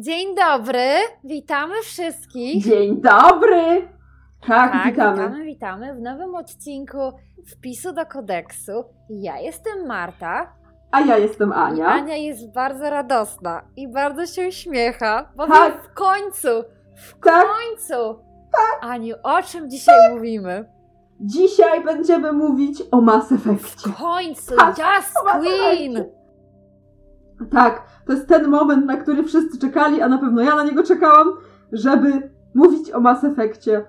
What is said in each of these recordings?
Dzień dobry, witamy wszystkich. Dzień dobry! Tak, Tak, witamy. witamy, witamy w nowym odcinku wpisu do kodeksu. Ja jestem Marta. A ja jestem Ania. Ania jest bardzo radosna i bardzo się uśmiecha, bo Tak. w końcu, w Tak. końcu. Aniu, o czym dzisiaj mówimy? Dzisiaj będziemy mówić o Mass Effectie. W końcu, Tak, Just Queen! Tak, to jest ten moment, na który wszyscy czekali, a na pewno ja na niego czekałam, żeby mówić o Mass Effectie.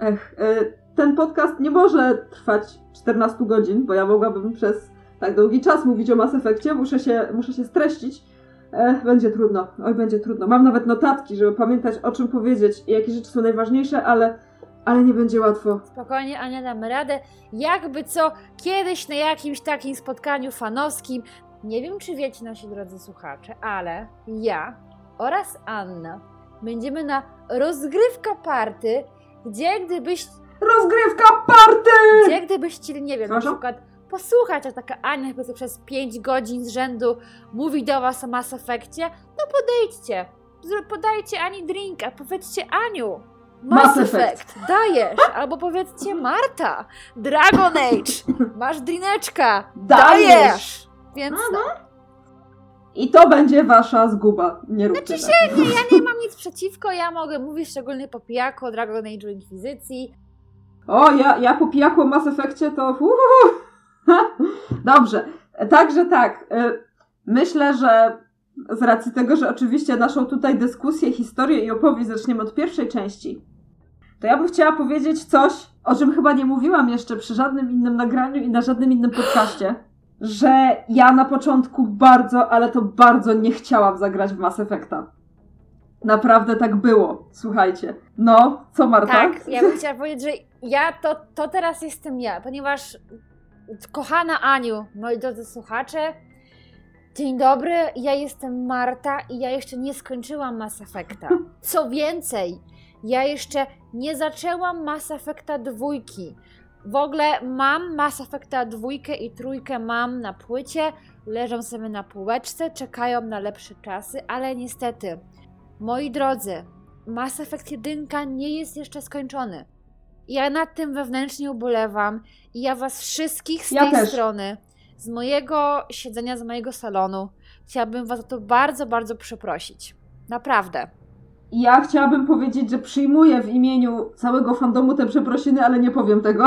Ech, e, ten podcast nie może trwać 14 godzin, bo ja mogłabym przez tak długi czas mówić o Mass Effectie. Muszę się, muszę się streścić. Ech, będzie trudno. Oj, będzie trudno. Mam nawet notatki, żeby pamiętać o czym powiedzieć i jakie rzeczy są najważniejsze, ale, ale nie będzie łatwo. Spokojnie, Ania, damy radę. Jakby co, kiedyś na jakimś takim spotkaniu fanowskim, nie wiem czy wiecie nasi drodzy słuchacze, ale ja oraz Anna będziemy na rozgrywka party, gdzie gdybyś, Rozgrywka party! gdzie gdybyś chcieli, nie wiem, na Proszę? przykład posłuchać, a taka Ania chyba przez 5 godzin z rzędu mówi do was o Mass Effectie, no podejdźcie, podajcie Ani drink, a powiedzcie Aniu, Mass, Mass Effect. Effect. dajesz, albo powiedzcie Marta, Dragon Age, masz drineczka, Dajesz. dajesz. Więc no, I to będzie wasza zguba. Nie róbcie Znaczy tak. nie, ja nie mam nic przeciwko, ja mogę mówić szczególnie po pijaku o Dragon Age Inkwizycji. O, ja, ja po pijaku o Mass Effectie to... Uhuhu. Dobrze. Także tak. y, Myślę, że z racji tego, że oczywiście naszą tutaj dyskusję, historię i opowieść zaczniemy od pierwszej części, to ja bym chciała powiedzieć coś, o czym chyba nie mówiłam jeszcze przy żadnym innym nagraniu i na żadnym innym podcaście, że ja na początku bardzo, ale to bardzo nie chciałam zagrać w Mass Effecta. Naprawdę tak było. Słuchajcie. No, co Marta? Tak, ja bym chciała powiedzieć, że ja to, to teraz jestem ja, ponieważ kochana Aniu, moi drodzy słuchacze, dzień dobry, ja jestem Marta i ja jeszcze nie skończyłam Mass Effecta. Co więcej, ja jeszcze nie zaczęłam Mass Effecta dwójki. W ogóle mam Mass Effecta dwójkę i trójkę mam na płycie, leżą sobie na półeczce, czekają na lepsze czasy, ale niestety, moi drodzy, Mass Effect 1 nie jest jeszcze skończony. Ja nad tym wewnętrznie ubolewam i ja was wszystkich z Ja tej też. strony, z mojego siedzenia, z mojego salonu, chciałabym was za to bardzo, bardzo przeprosić. Naprawdę. Ja chciałabym powiedzieć, że przyjmuję w imieniu całego fandomu te przeprosiny, ale nie powiem tego.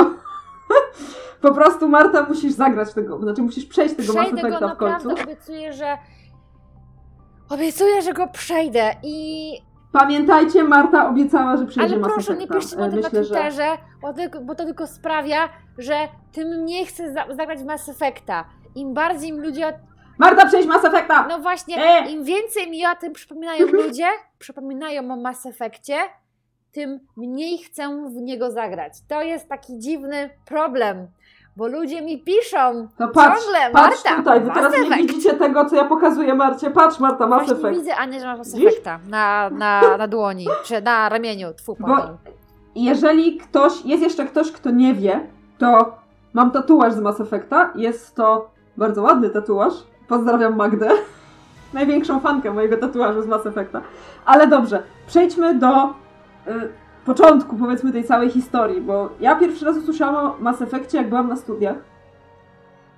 po prostu Marta musisz zagrać tego, znaczy musisz przejść tego Mass Przejdę go Effecta w końcu. naprawdę, obiecuję, że obiecuję, że go przejdę i Pamiętajcie, Marta obiecała, że przejdzie Ale Mass proszę, nie Effecta. piszcie mi o E, tym na Myślę, że Twitterze, bo, tylko, bo to tylko sprawia, że tym mniej chcę za, zagrać w Mass Effecta. Im bardziej mi ludzie. Marta, przejdź Mass Effecta! No właśnie, E! im więcej mi o tym przypominają ludzie, przypominają o Mass Effectie, tym mniej chcę w niego zagrać. To jest taki dziwny problem, bo ludzie mi piszą To patrz, ciągle, patrz Marta, tutaj, wy teraz nie widzicie tego, co ja pokazuję Marcie. Patrz Marta, Mass Właśnie Effect. widzę, Ania, że masz Mass? Effecta na, na, na dłoni, czy na ramieniu, tfu, Bo-. Jeżeli ktoś, jest jeszcze ktoś, kto nie wie, to mam tatuaż z Mass Effecta. Jest to bardzo ładny tatuaż. Pozdrawiam Magdę. Największą fankę mojego tatuażu z Mass Effecta. Ale dobrze, przejdźmy do początku, powiedzmy, tej całej historii, bo ja pierwszy raz usłyszałam o Mass Effectie, jak byłam na studiach.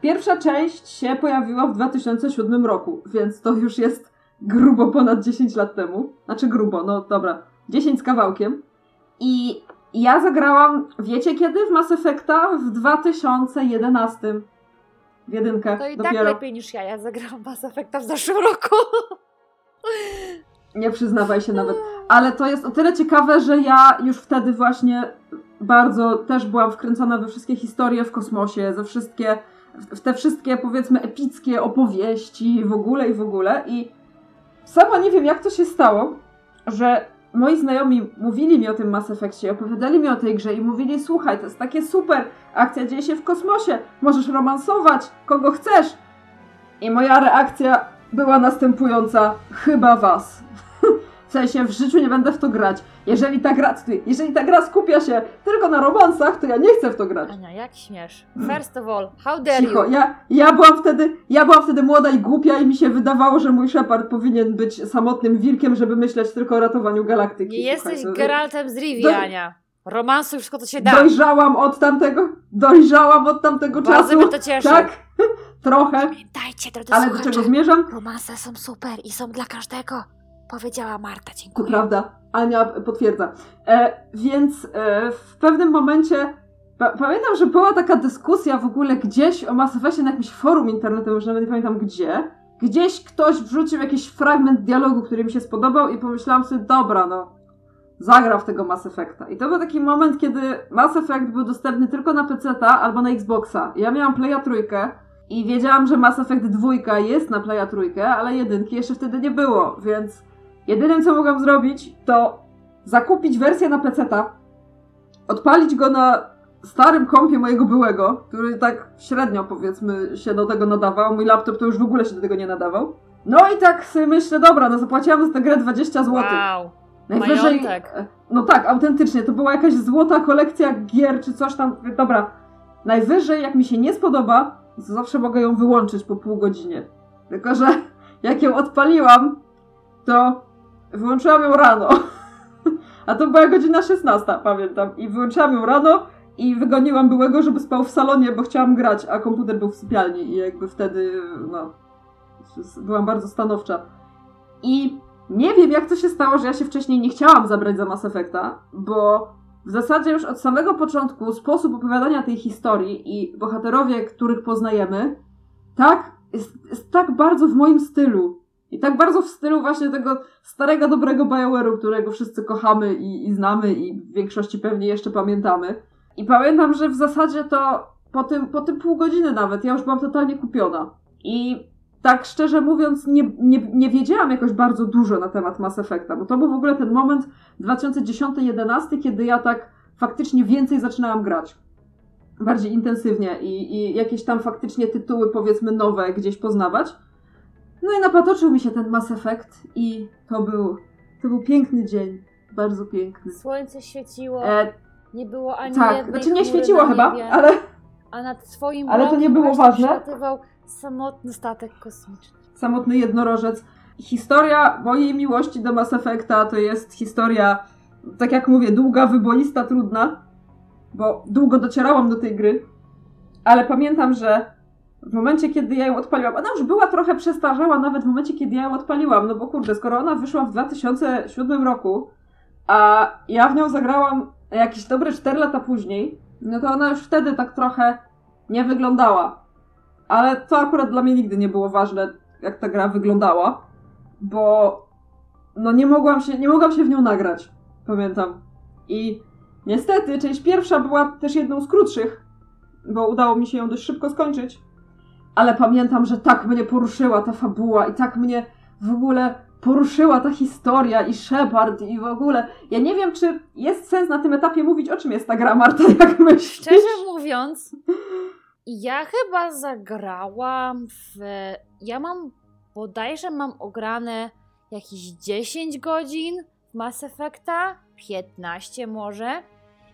Pierwsza część się pojawiła w 2007 roku, więc to już jest grubo ponad 10 lat temu. Znaczy grubo, no dobra, 10 z kawałkiem. I ja zagrałam, wiecie kiedy? W Mass Effecta? W 2011. W jedynkę To i tak dopiero. lepiej niż ja. Ja zagrałam Mass Effecta w zeszłym roku. Nie przyznawaj się nawet. Ale to jest o tyle ciekawe, że ja już wtedy właśnie bardzo też byłam wkręcona we wszystkie historie w kosmosie, ze wszystkie, w te wszystkie powiedzmy epickie opowieści w ogóle i w ogóle. I sama nie wiem jak to się stało, że moi znajomi mówili mi o tym Mass Effectie, opowiadali mi o tej grze i mówili słuchaj, to jest takie super, akcja dzieje się w kosmosie, możesz romansować kogo chcesz. I moja reakcja była następująca, chyba was. W sensie w życiu nie będę w to grać. Jeżeli ta gra, jeżeli ta gra skupia się tylko na romansach, to ja nie chcę w to grać. Ania, jak śmiesz? First of all, how dare Cicho, you? ja, ja, byłam wtedy, ja byłam wtedy młoda i głupia i mi się wydawało, że mój Shepard powinien być samotnym wilkiem, żeby myśleć tylko o ratowaniu galaktyki. Nie jesteś to- Geraltem z Rivii, Do- Ania. Romansuj wszystko, co się da. Dojrzałam od tamtego, dojrzałam od tamtego Bardzo czasu. mnie to cieszy. Tak, trochę. Pamiętajcie, drodzy Ale do czego zmierzam? romanse są super i są dla każdego. Powiedziała Marta, To dziękuję. prawda, Ania potwierdza. E, więc e, w pewnym momencie pa, pamiętam, że była taka dyskusja w ogóle gdzieś o Mass Effectie na jakimś forum internetowym, już nawet nie pamiętam gdzie. Gdzieś ktoś wrzucił jakiś fragment dialogu, który mi się spodobał i pomyślałam sobie, dobra, no, zagrał w tego Mass Effecta. I to był taki moment, kiedy Mass Effect był dostępny tylko na PC-ta albo na Xboxa. Ja miałam Playa trójkę i wiedziałam, że Mass Effect 2 jest na Playa trójkę, ale jedynki jeszcze wtedy nie było, więc jedynym co mogłam zrobić, to zakupić wersję na PC-ta, odpalić go na starym kompie mojego byłego, który tak średnio powiedzmy się do tego nadawał. Mój laptop to już w ogóle się do tego nie nadawał. No i tak sobie myślę, dobra, no zapłaciłam za tę grę 20 zł. Wow. Najwyżej. Majątek. No tak, autentycznie. To była jakaś złota kolekcja gier czy coś tam. Dobra. Najwyżej, jak mi się nie spodoba, zawsze mogę ją wyłączyć po pół godzinie. Tylko, że jak ją odpaliłam, to wyłączyłam ją rano. A to była godzina 16, pamiętam. I wyłączyłam ją rano i wygoniłam byłego, żeby spał w salonie, bo chciałam grać, a komputer był w sypialni i jakby wtedy, no, byłam bardzo stanowcza. I nie wiem, jak to się stało, że ja się wcześniej nie chciałam zabrać za Mass Effecta, bo w zasadzie już od samego początku sposób opowiadania tej historii i bohaterowie, których poznajemy, tak, jest, jest tak bardzo w moim stylu. I tak bardzo w stylu właśnie tego starego, dobrego BioWare'u, którego wszyscy kochamy i, i znamy i w większości pewnie jeszcze pamiętamy. I pamiętam, że w zasadzie to po tym, po tym pół godziny nawet ja już byłam totalnie kupiona. I tak szczerze mówiąc, nie, nie, nie wiedziałam jakoś bardzo dużo na temat Mass Effecta, bo to był w ogóle ten moment 2010-11, kiedy ja tak faktycznie więcej zaczynałam grać. Bardziej intensywnie i, i jakieś tam faktycznie tytuły, powiedzmy, nowe gdzieś poznawać. No i napatoczył mi się ten Mass Effect i to był, to był piękny dzień. Bardzo piękny. Słońce świeciło, E, nie było ani tak, jednej znaczy nie świeciło chyba, niebie, ale A nad twoim Ale to nie było ważne. Samotny statek kosmiczny. samotny jednorożec. Historia mojej miłości do Mass Effecta to jest historia, tak jak mówię, długa, wyboista, trudna, bo długo docierałam do tej gry, ale pamiętam, że w momencie, kiedy ja ją odpaliłam, ona już była trochę przestarzała nawet w momencie, kiedy ja ją odpaliłam, no bo kurde, skoro ona wyszła w 2007 roku, a ja w nią zagrałam jakieś dobre 4 lata później, no to ona już wtedy tak trochę nie wyglądała. Ale to akurat dla mnie nigdy nie było ważne, jak ta gra wyglądała, bo no nie mogłam się, nie mogłam się w nią nagrać, pamiętam. I niestety część pierwsza była też jedną z krótszych, bo udało mi się ją dość szybko skończyć, ale pamiętam, że tak mnie poruszyła ta fabuła i tak mnie w ogóle poruszyła ta historia i Shepard i w ogóle. Ja nie wiem, czy jest sens na tym etapie mówić, o czym jest ta gra, Marta, jak myślisz? Szczerze mówiąc, ja chyba zagrałam w. Ja mam bodajże mam ograne jakieś 10 godzin w Mass Effecta, 15 może.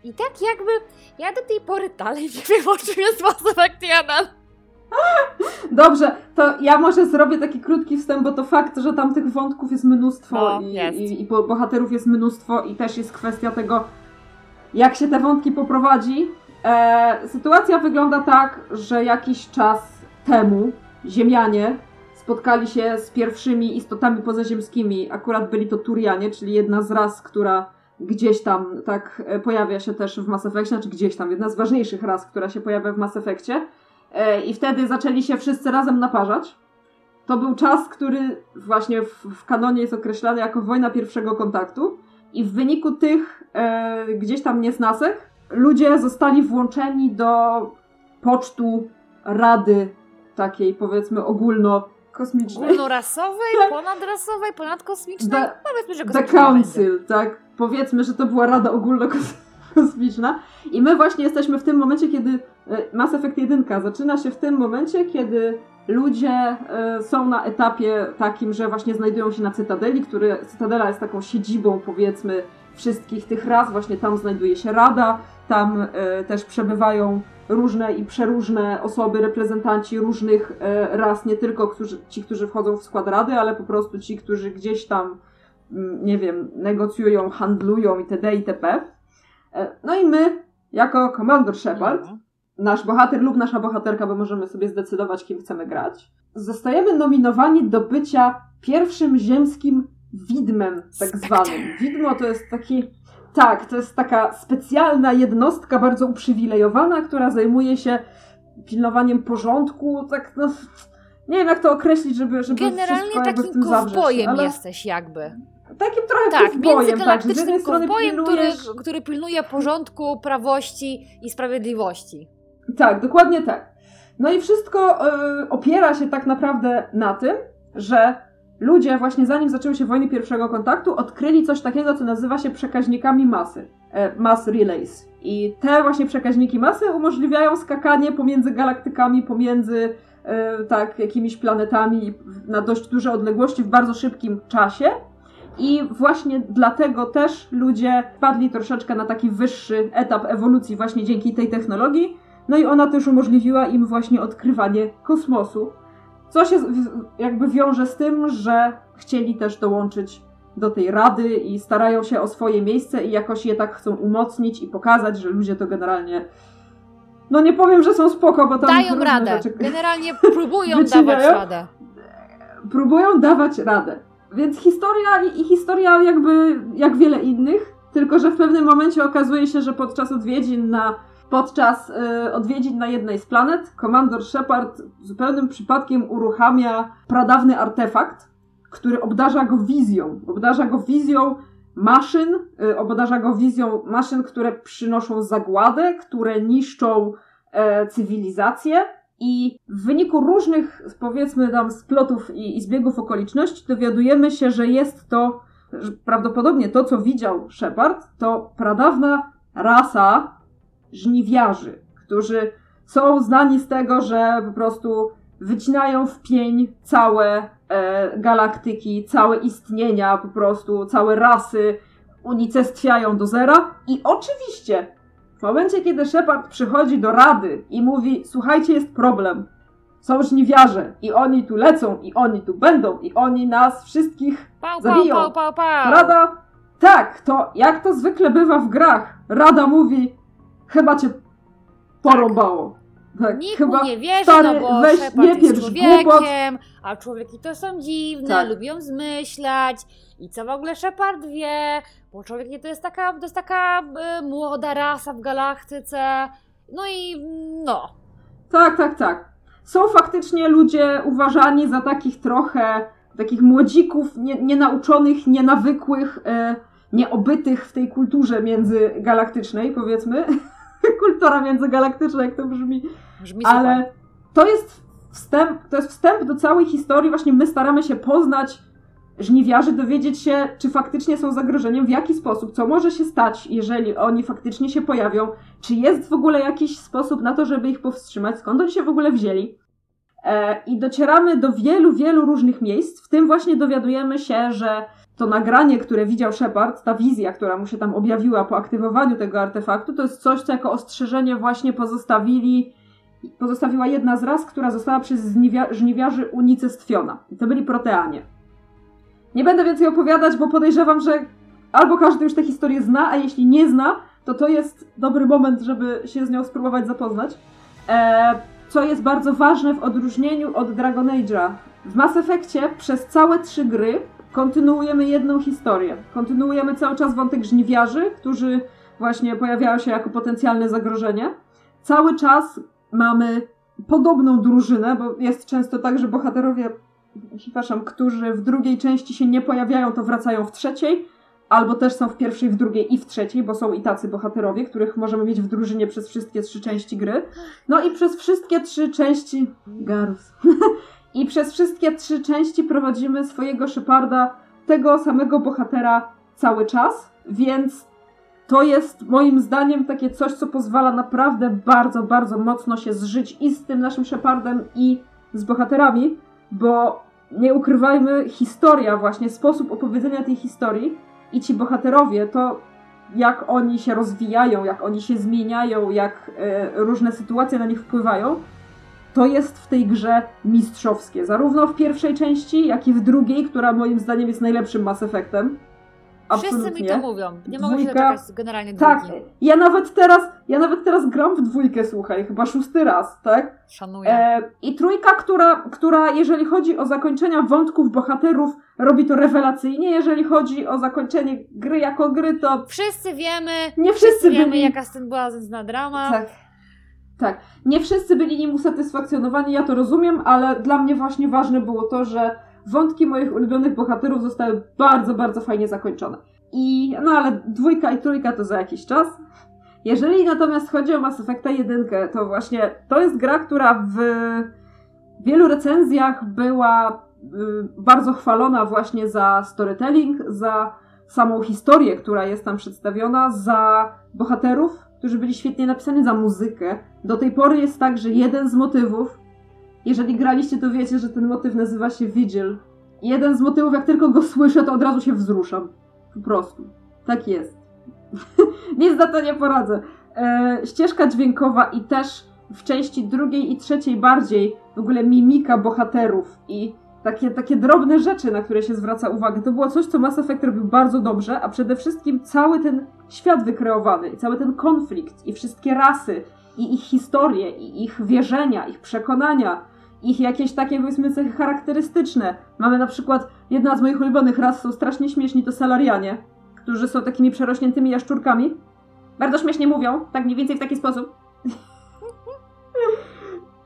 I tak jakby ja do tej pory dalej nie wiem o czym jest Mass Effect 1. Dobrze, to ja może zrobię taki krótki wstęp, bo to fakt, że tam tych wątków jest mnóstwo No, i, jest. i, i bo- bohaterów jest mnóstwo i też jest kwestia tego, jak się te wątki poprowadzi. E, sytuacja wygląda tak, że jakiś czas temu Ziemianie spotkali się z pierwszymi istotami pozaziemskimi. Akurat byli to Turianie, czyli jedna z ras, która gdzieś tam tak e, pojawia się też w Mass Effectie, znaczy gdzieś tam, jedna z ważniejszych ras, która się pojawia w Mass Effectie. E, I wtedy zaczęli się wszyscy razem naparzać. To był czas, który właśnie w, w kanonie jest określany jako wojna pierwszego kontaktu. I w wyniku tych e, gdzieś tam niesnasek ludzie zostali włączeni do pocztu rady takiej powiedzmy ogólnokosmicznej. Ogólnorasowej, ponadrasowej, ponadkosmicznej. The- Powiedzmy, że The kosmiczna będzie. Council, tak? Powiedzmy, że to była Rada Ogólnokosmiczna. I my właśnie jesteśmy w tym momencie, kiedy e, Mass Effect 1 zaczyna się w tym momencie, kiedy ludzie y, są na etapie takim, że właśnie znajdują się na Cytadeli, który, Cytadela jest taką siedzibą, powiedzmy, wszystkich tych ras, właśnie tam znajduje się Rada, tam y, też przebywają różne i przeróżne osoby, reprezentanci różnych y, ras, nie tylko którzy, ci, którzy wchodzą w skład Rady, ale po prostu ci, którzy gdzieś tam, mm, nie wiem, negocjują, handlują itd. itp. No i my, jako Commander Shepard, Mhm. nasz bohater lub nasza bohaterka, bo możemy sobie zdecydować, kim chcemy grać, zostajemy nominowani do bycia pierwszym ziemskim widmem, tak zwanym. Widmo to jest taki. Tak, to jest taka specjalna jednostka, bardzo uprzywilejowana, która zajmuje się pilnowaniem porządku. Tak, no. Nie wiem, jak to określić, żeby, żeby Generalnie wszystko jakby takim zawrzeć, kowbojem ale jesteś jakby. Takim trochę Tak, kowbojem, tak. międzygalaktycznym kowbojem, który, pilnujesz... który pilnuje porządku, prawości i sprawiedliwości. Tak, dokładnie tak. No i wszystko y, opiera się tak naprawdę na tym, że ludzie właśnie zanim zaczęły się wojny pierwszego kontaktu, odkryli coś takiego, co nazywa się przekaźnikami masy. E, mass relays. I te właśnie przekaźniki masy umożliwiają skakanie pomiędzy galaktykami, pomiędzy e, tak jakimiś planetami na dość duże odległości w bardzo szybkim czasie. I właśnie dlatego też ludzie wpadli troszeczkę na taki wyższy etap ewolucji właśnie dzięki tej technologii. No i ona też umożliwiła im właśnie odkrywanie kosmosu. Co się jakby wiąże z tym, że chcieli też dołączyć do tej rady i starają się o swoje miejsce i jakoś je tak chcą umocnić i pokazać, że ludzie to generalnie. No nie powiem, że są spoko, bo tam Dają radę. rzeczy Generalnie próbują dawać radę. próbują dawać radę. Więc historia i historia jakby jak wiele innych, tylko że w pewnym momencie okazuje się, że podczas odwiedzin na podczas y, odwiedzin na jednej z planet komandor Shepard zupełnym przypadkiem uruchamia pradawny artefakt, który obdarza go wizją. Obdarza go wizją maszyn, y, obdarza go wizją maszyn, które przynoszą zagładę, które niszczą e, cywilizację i w wyniku różnych, powiedzmy tam, splotów i, i zbiegów okoliczności dowiadujemy się, że jest to, że prawdopodobnie to, co widział Shepard, to pradawna rasa żniwiarzy, którzy są znani z tego, że po prostu wycinają w pień całe e, galaktyki, całe istnienia, po prostu całe rasy, unicestwiają do zera. I oczywiście w momencie, kiedy Shepard przychodzi do rady i mówi: Słuchajcie, jest problem. Są żniwiarze i oni tu lecą, i oni tu będą, i oni nas wszystkich. Pał, pał, Zabiją. pał, pał, pał. Rada. Tak, to jak to zwykle bywa w grach, rada mówi: Chyba cię porąbało. Tak, Nikt chyba. nie wierzy, stary, no bo weź, Shepard nie jest człowiekiem, a człowieki to są dziwne, Tak. lubią zmyślać i co w ogóle Shepard wie, bo człowieki to jest taka, to jest taka e, młoda rasa w galaktyce, no i no. Tak, tak, tak. Są faktycznie ludzie uważani za takich trochę takich młodzików, nie, nienauczonych, nienawykłych, e, nieobytych w tej kulturze międzygalaktycznej, powiedzmy. Kultura międzygalaktyczna, jak to brzmi. Brzmi super. Ale to jest wstęp, to jest wstęp do całej historii. Właśnie my staramy się poznać żniwiarzy, dowiedzieć się, czy faktycznie są zagrożeniem, w jaki sposób, co może się stać, jeżeli oni faktycznie się pojawią, czy jest w ogóle jakiś sposób na to, żeby ich powstrzymać, skąd oni się w ogóle wzięli. E, I docieramy do wielu, wielu różnych miejsc, w tym właśnie dowiadujemy się, że to nagranie, które widział Shepard, ta wizja, która mu się tam objawiła po aktywowaniu tego artefaktu, to jest coś, co jako ostrzeżenie właśnie pozostawili pozostawiła jedna z ras, która została przez żniwia- żniwiarzy unicestwiona. I to byli proteanie. Nie będę więcej opowiadać, bo podejrzewam, że albo każdy już tę historię zna, a jeśli nie zna, to to jest dobry moment, żeby się z nią spróbować zapoznać. E, co jest bardzo ważne w odróżnieniu od Dragon Age'a. W Mass Effectie przez całe trzy gry kontynuujemy jedną historię. Kontynuujemy cały czas wątek żniwiarzy, którzy właśnie pojawiają się jako potencjalne zagrożenie. Cały czas mamy podobną drużynę, bo jest często tak, że bohaterowie, przepraszam, którzy w drugiej części się nie pojawiają, to wracają w trzeciej, albo też są w pierwszej, w drugiej i w trzeciej, bo są i tacy bohaterowie, których możemy mieć w drużynie przez wszystkie trzy części gry. No i przez wszystkie trzy części... Garus. I przez wszystkie trzy części prowadzimy swojego Sheparda, tego samego bohatera cały czas, więc to jest moim zdaniem takie coś, co pozwala naprawdę bardzo, bardzo mocno się zżyć i z tym naszym Shepardem, i z bohaterami, bo nie ukrywajmy, historia właśnie, sposób opowiedzenia tej historii i ci bohaterowie, to jak oni się rozwijają, jak oni się zmieniają, jak e, różne sytuacje na nich wpływają, to jest w tej grze mistrzowskie. Zarówno w pierwszej części, jak i w drugiej, która moim zdaniem jest najlepszym Mass Effectem. Absolutnie. Wszyscy mi to mówią. Nie mogę się Dwójka- doczekać generalnie Tak, dwójki. ja nawet teraz, ja nawet teraz gram w dwójkę, słuchaj, chyba szósty raz, tak? Szanuję. E, I trójka, która, która jeżeli chodzi o zakończenia wątków bohaterów, robi to rewelacyjnie. Jeżeli chodzi o zakończenie gry jako gry, to Wszyscy wiemy, nie wszyscy wszyscy wiemy byli... jaka z tym była zna drama. Tak. Tak. Nie wszyscy byli nim usatysfakcjonowani, ja to rozumiem, ale dla mnie właśnie ważne było to, że wątki moich ulubionych bohaterów zostały bardzo, bardzo fajnie zakończone. I, no ale dwójka i trójka to za jakiś czas. Jeżeli natomiast chodzi o Mass Effecta 1, to właśnie to jest gra, która w wielu recenzjach była y, bardzo chwalona właśnie za storytelling, za samą historię, która jest tam przedstawiona, za bohaterów, którzy byli świetnie napisani, za muzykę. Do tej pory jest tak, że jeden z motywów, jeżeli graliście, to wiecie, że ten motyw nazywa się Vigil. Jeden z motywów, jak tylko go słyszę, to od razu się wzruszam. Po prostu. Tak jest. Nic na to nie poradzę. E, ścieżka dźwiękowa i też w części drugiej i trzeciej bardziej w ogóle mimika bohaterów i takie, takie drobne rzeczy, na które się zwraca uwagę. To było coś, co Mass Effect robił bardzo dobrze, a przede wszystkim cały ten świat wykreowany i cały ten konflikt i wszystkie rasy i ich historie i ich wierzenia, ich przekonania, ich jakieś takie powiedzmy cechy charakterystyczne. Mamy na przykład, jedna z moich ulubionych ras są strasznie śmieszni, to Salarianie, którzy są takimi przerośniętymi jaszczurkami. Bardzo śmiesznie mówią, tak mniej więcej w taki sposób.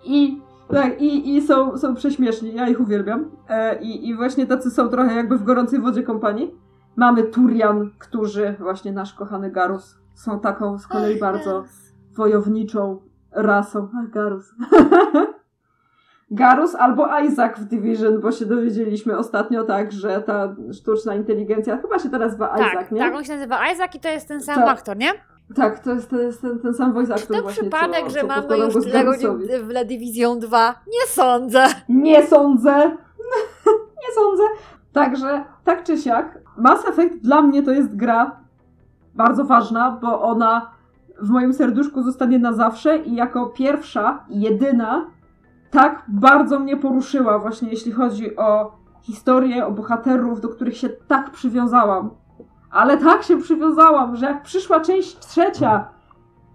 I tak, i, i są, są prześmieszni, ja ich uwielbiam. E, i, I właśnie tacy są trochę jakby w gorącej wodzie kompanii. Mamy Turian, którzy, właśnie nasz kochany Garus, są taką z kolei Ach, bardzo wojowniczą rasą. Ach, Garus. Garus albo Isaac w Division, bo się dowiedzieliśmy ostatnio tak, że ta sztuczna inteligencja, chyba się teraz nazywa Tak, Isaac, nie? tak, on się nazywa Isaac i to jest ten sam Tak. aktor, nie? Tak, to jest, to jest ten, ten sam voice Czy actor to właśnie, przypadek, co, że co mamy już tyle godzin w La Division 2? Nie sądzę. Nie sądzę. nie sądzę. Także, tak czy siak, Mass Effect dla mnie to jest gra bardzo ważna, bo ona w moim serduszku zostanie na zawsze i jako pierwsza, jedyna, tak bardzo mnie poruszyła właśnie jeśli chodzi o historię, o bohaterów, do których się tak przywiązałam. Ale tak się przywiązałam, że jak przyszła część trzecia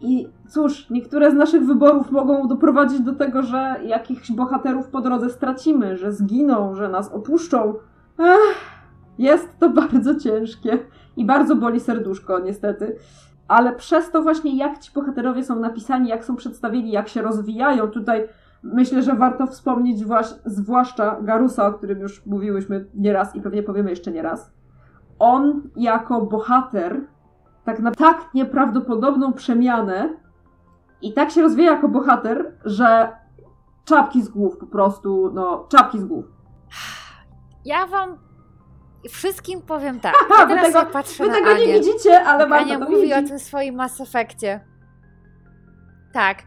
i cóż, niektóre z naszych wyborów mogą doprowadzić do tego, że jakichś bohaterów po drodze stracimy, że zginą, że nas opuszczą. Ech, jest to bardzo ciężkie i bardzo boli serduszko, niestety. Ale przez to właśnie, jak ci bohaterowie są napisani, jak są przedstawieni, jak się rozwijają, tutaj myślę, że warto wspomnieć waś- zwłaszcza Garusa, o którym już mówiłyśmy nieraz i pewnie powiemy jeszcze nie raz. On jako bohater tak na tak nieprawdopodobną przemianę i tak się rozwija jako bohater, że czapki z głów po prostu, no, czapki z głów. Ja wam wszystkim powiem tak. Ja teraz tego- patrzę Wy na tego Anię. nie widzicie, ale warto Ania to mówi wiedzieć. o tym swoim Mass Effectie. Tak.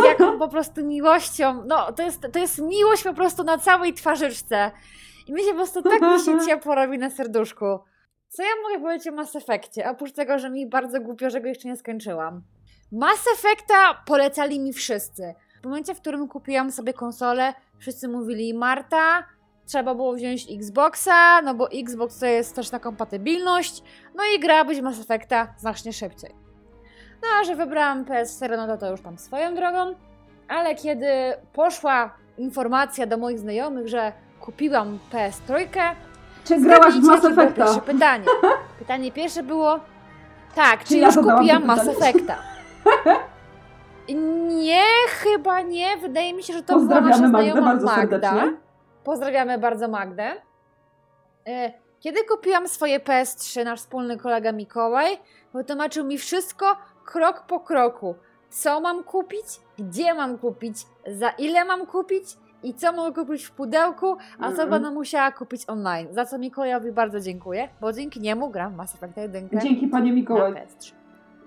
Z jaką po prostu miłością. No, to jest, to jest miłość po prostu na całej twarzyczce. I mi się po prostu tak mi się ciepło robi na serduszku. Co ja mogę powiedzieć o Mass Effectie? Oprócz tego, że mi bardzo głupio, że go jeszcze nie skończyłam. Mass Effecta polecali mi wszyscy. W momencie, w którym kupiłam sobie konsolę, wszyscy mówili Marta, trzeba było wziąć Xboxa, no bo Xbox to jest też na kompatybilność, no i grałabyś w Mass Effecta znacznie szybciej. No a że wybrałam PS4, no to to już tam swoją drogą, ale kiedy poszła informacja do moich znajomych, że kupiłam PS3, Czy grałaś w Mass Effecta? pierwsze pytanie. Pytanie pierwsze było, tak, czy ja już to kupiłam Mass? Effecta? Nie, chyba nie. Wydaje mi się, że to była nasza znajoma Magda. serdecznie. Pozdrawiamy bardzo Magdę. E, Kiedy kupiłam swoje PS3, nasz wspólny kolega Mikołaj wytłumaczył mi wszystko krok po kroku. Co mam kupić, gdzie mam kupić, za ile mam kupić i co mogę kupić w pudełku, a co Mhm. będę musiała kupić online. Za co Mikołajowi bardzo dziękuję, bo dzięki niemu gram Mass Effect 1 Dzięki panie Mikołaj. PS3.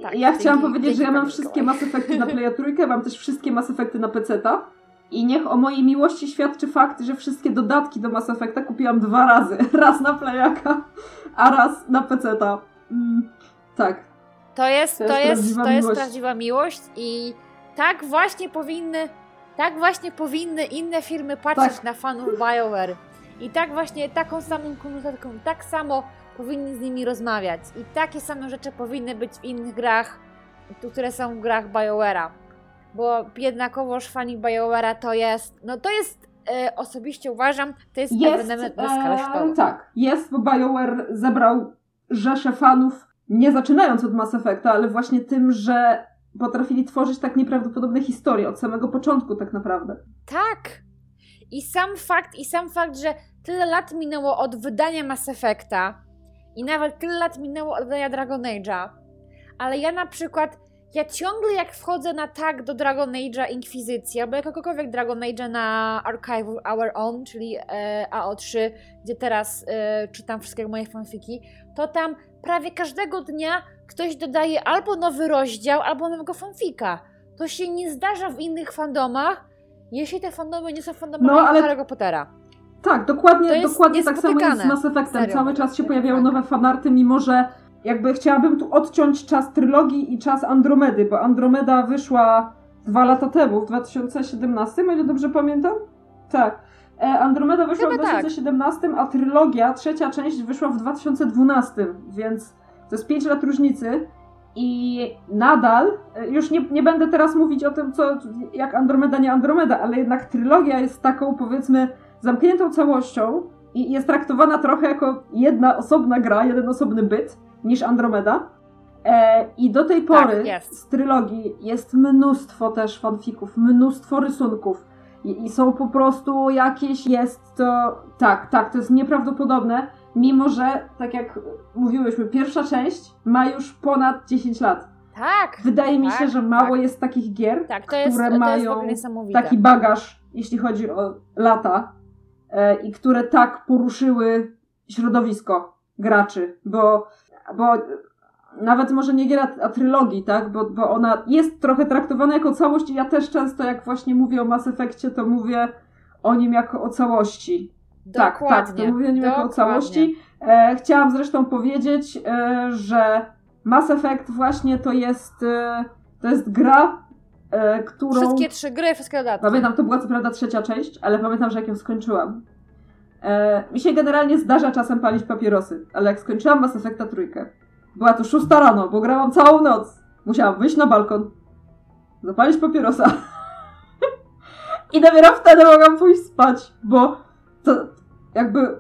Tak, ja chciałam dzięki- powiedzieć, że ja mam wszystkie Mikołaj. Mass Effecty na Playa trójkę, mam też wszystkie Mass Effecty na PC-ta I niech o mojej miłości świadczy fakt, że wszystkie dodatki do Mass Effecta kupiłam dwa razy. Raz na Playaka, a raz na PC-ta. Mm, tak. To jest, To to jest jest, prawdziwa to jest miłość. prawdziwa miłość i tak właśnie powinny, tak właśnie powinny inne firmy patrzeć Tak. na fanów BioWare. I tak właśnie taką samą komunikatorką, tak samo powinni z nimi rozmawiać. I takie same rzeczy powinny być w innych grach, które są w grach BioWare'a. Bo jednakowoż fani BioWare'a to jest, no to jest, e, osobiście uważam, to jest, Jest, ewenement na skalę e, światową. tak, jest, bo BioWare zebrał rzeszę fanów, nie zaczynając od Mass Effecta, ale właśnie tym, że potrafili tworzyć tak nieprawdopodobne historie od samego początku tak naprawdę. Tak. I sam fakt, i sam fakt, że tyle lat minęło od wydania Mass Effecta i nawet tyle lat minęło od wydania Dragon Age'a, ale ja na przykład, ja ciągle jak wchodzę na tag do Dragon Age'a Inkwizycji, albo jakiegokolwiek Dragon Age'a na Archive Our Own, czyli e, AO3, gdzie teraz e, czytam wszystkie moje fanfiki, to tam prawie każdego dnia ktoś dodaje albo nowy rozdział, albo nowego fanfika. To się nie zdarza w innych fandomach, jeśli te fandomy nie są fandomami No, ale- Harry'ego Pottera. Tak, dokładnie, dokładnie tak samo jest z. Mass Effectem. Serio. Cały czas się pojawiają Tak. nowe fanarty, mimo że jakby chciałabym tu odciąć czas trylogii i czas Andromedy, bo Andromeda wyszła dwa lata temu, w 2017, o ile dobrze pamiętam? Tak. E, Andromeda wyszła Chyba w tak. 2017, a trylogia, trzecia część wyszła w 2012, więc to jest 5 lat różnicy. I nadal, e, już nie, nie będę teraz mówić o tym, co, jak Andromeda, nie Andromeda, ale jednak trylogia jest taką, powiedzmy, zamkniętą całością i jest traktowana trochę jako jedna osobna gra, jeden osobny byt niż Andromeda. E, I do tej pory Tak, z trylogii jest mnóstwo też fanfików, mnóstwo rysunków. I, I są po prostu jakieś, jest to. Tak, tak, to jest nieprawdopodobne. Mimo, że, tak jak mówiłyśmy, pierwsza część ma już ponad 10 lat. Tak, Wydaje mi Tak, się, że mało tak. jest takich gier, tak, jest, które mają taki bagaż, jeśli chodzi o lata, e, i które tak poruszyły środowisko graczy, bo, bo nawet może nie gier, a, trylogii, tak, bo, bo ona jest trochę traktowana jako całość i ja też często, jak właśnie mówię o Mass Effectie, to mówię o nim jako o całości. Tak, tak, Dokładnie. to mówię o nim jako o dokładnie. całości. E, chciałam zresztą powiedzieć, e, że Mass Effect właśnie to jest, e, to jest gra, e, którą... Wszystkie trzy gry, wszystkie dodatki. Pamiętam, to była co prawda trzecia część, ale pamiętam, że jak ją skończyłam. E, mi się generalnie zdarza czasem palić papierosy, ale jak skończyłam Mass Effecta trójkę, była to szósta rano, bo grałam całą noc. Musiałam wyjść na balkon, zapalić papierosa i dopiero wtedy mogłam pójść spać, bo to jakby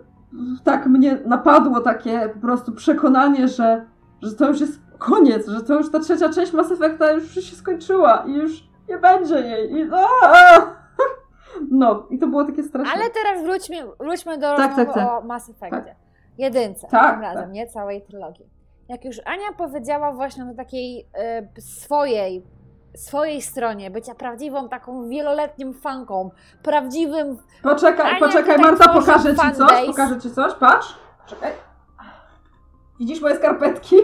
tak mnie napadło takie po prostu przekonanie, że, że to już jest koniec, że to już ta trzecia część Mass Effecta już się skończyła i już nie będzie jej. I, aaa! No, i to było takie straszne. Ale teraz wróćmy, wróćmy do Tak, rozmowy tak, tak. o Mass Effectie. Jedynce, Tak, tym razem, tak. nie całej trylogii. Jak już Ania powiedziała właśnie o takiej e, swojej, swojej stronie, bycia prawdziwą taką wieloletnią fanką, prawdziwym... Poczekaj, Ania poczekaj, Marta, pokażę ci coś, pokażę ci coś, patrz. Czekaj. Widzisz moje skarpetki?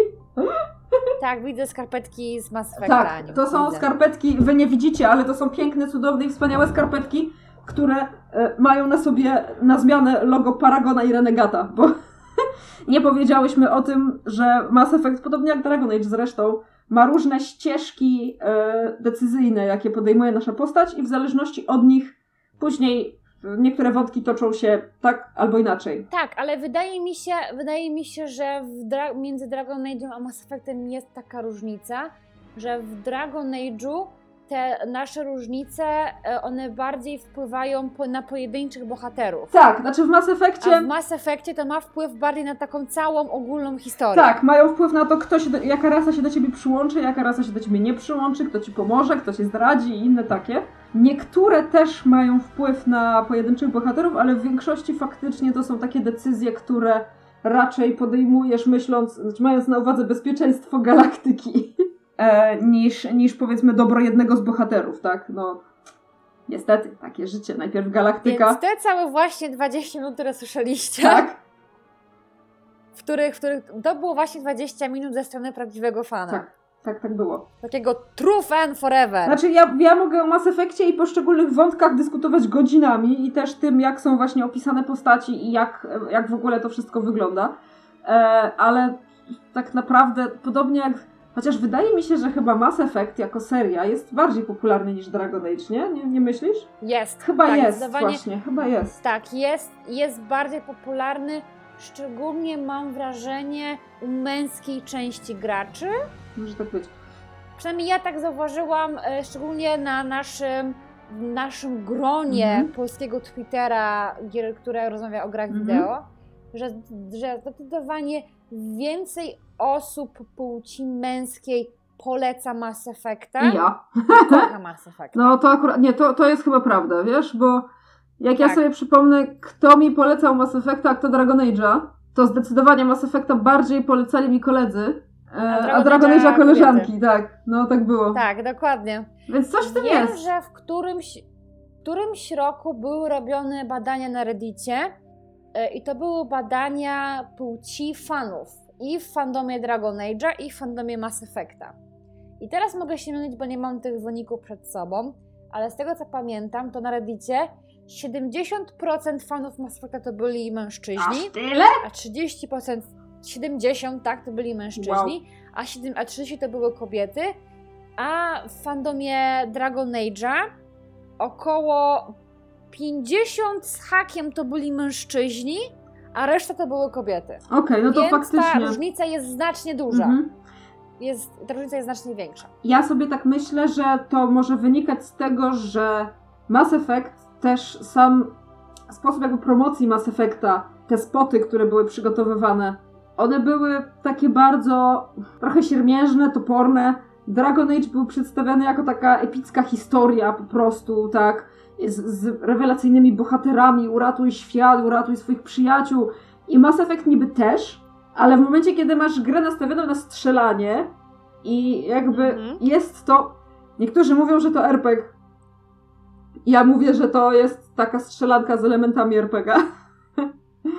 Tak, widzę skarpetki z Mass Effecta, Tak, to są widzę. skarpetki, wy nie widzicie, ale to są piękne, cudowne i wspaniałe skarpetki, które e, mają na sobie na zmianę logo Paragona i Renegata, bo nie powiedziałyśmy o tym, że Mass Effect, podobnie jak Dragon Age zresztą, ma różne ścieżki e, decyzyjne, jakie podejmuje nasza postać i w zależności od nich później niektóre wątki toczą się tak albo inaczej. Tak, ale wydaje mi się, wydaje mi się, że dra- między Dragon Age'em a Mass Effectem jest taka różnica, że w Dragon Age'u te nasze różnice, e, one bardziej wpływają po, na pojedynczych bohaterów. Tak, znaczy w Mass A Effectie... w Mass Effectie to ma wpływ bardziej na taką całą ogólną historię. Tak, mają wpływ na to, kto się do, jaka rasa się do ciebie przyłączy, jaka rasa się do ciebie nie przyłączy, kto ci pomoże, kto cię zdradzi i inne takie. Niektóre też mają wpływ na pojedynczych bohaterów, ale w większości faktycznie to są takie decyzje, które raczej podejmujesz myśląc, znaczy mając na uwadze bezpieczeństwo galaktyki, e, niż, niż powiedzmy dobro jednego z bohaterów, tak? No, niestety, takie życie. Najpierw galaktyka, Więc te całe właśnie 20 minut, które słyszeliście, tak? w, których, w których to było właśnie 20 minut ze strony prawdziwego fana. Tak. Tak, tak było. Takiego true fan forever. Znaczy, ja, ja mogę o Mass Effectie i poszczególnych wątkach dyskutować godzinami i też tym, jak są właśnie opisane postaci i jak, jak w ogóle to wszystko wygląda. E, ale tak naprawdę, podobnie jak. Chociaż wydaje mi się, że chyba Mass Effect jako seria jest bardziej popularny niż Dragon Age, nie? Nie, nie myślisz? Jest. Chyba tak, jest, właśnie, chyba jest. Tak, jest, jest bardziej popularny. Szczególnie mam wrażenie u męskiej części graczy. Może tak być. Przynajmniej ja tak zauważyłam, e, szczególnie na naszym, naszym gronie Mhm. polskiego Twittera, które rozmawia o grach Mhm. wideo, że, że zdecydowanie więcej osób płci męskiej poleca Mass Effecta, I ja. kocha Mass Effecta. No to akurat, nie, to, to jest chyba prawda, wiesz, bo jak ja Tak. sobie przypomnę, kto mi polecał Mass Effecta, a kto Dragon Age'a, to zdecydowanie Mass Effecta bardziej polecali mi koledzy, A Dragon a Dragon Age'a Age'a koleżanki, tak, no tak było. Tak, dokładnie. Więc coś w tym Wiem, jest. że w którymś, którymś roku były robione badania na Reddicie e, i to były badania płci fanów i w fandomie Dragon Age'a i w fandomie Mass Effecta. I teraz mogę się mylić, bo nie mam tych wyników przed sobą, ale z tego co pamiętam, to na Reddicie 70% fanów Mass Effecta to byli mężczyźni, tyle? a 30%, 70 tak, to byli mężczyźni, a, 7, a 30 to były kobiety, a w fandomie Dragon Age'a około 50 z hakiem to byli mężczyźni, a reszta to były kobiety. Okej, no to Więc ta faktycznie. różnica jest znacznie duża. Mhm. Jest, ta różnica jest znacznie większa. Ja sobie tak myślę, że to może wynikać z tego, że Mass Effect też sam sposób jakby promocji Mass Effecta, te spoty, które były przygotowywane, one były takie bardzo trochę siermiężne, toporne. Dragon Age był przedstawiany jako taka epicka historia po prostu, tak, z, z rewelacyjnymi bohaterami, uratuj świat, uratuj swoich przyjaciół. I Mass Effect niby też, ale w momencie, kiedy masz grę nastawioną na strzelanie i jakby Mhm. jest to... Niektórzy mówią, że to RPG. Ja mówię, że to jest taka strzelanka z elementami RPG.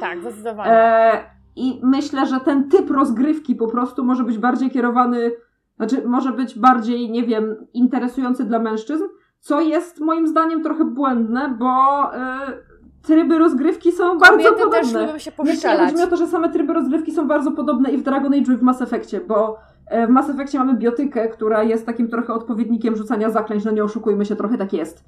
Tak, zdecydowanie. E, I myślę, że ten typ rozgrywki po prostu może być bardziej kierowany, znaczy może być bardziej, nie wiem, interesujący dla mężczyzn, co jest moim zdaniem trochę błędne, bo e, tryby rozgrywki są bardzo Kobiety też podobne. lubią się poszczelać. chodzi o to, że same tryby rozgrywki są bardzo podobne i w Dragon Age i w Mass Effectie, bo e, w Mass Effectie mamy biotykę, która jest takim trochę odpowiednikiem rzucania zaklęć, no nie oszukujmy się, trochę tak jest.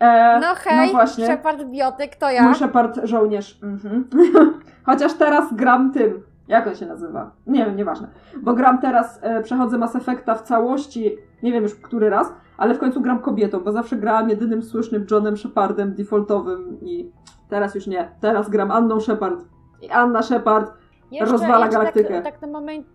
E, No hej, no właśnie. Shepard Biotyk, to ja. Mój Shepard żołnierz. Mhm. Chociaż teraz gram tym. Jak on się nazywa? Nie wiem, nieważne. Bo gram teraz, e, przechodzę Mass Effecta w całości, nie wiem już który raz, ale w końcu gram kobietą, bo zawsze grałam jedynym słusznym Johnem Shepardem defaultowym i teraz już nie. Teraz gram Anną Shepard. I Anna Shepard rozwala galaktykę. Tak, tak na moment,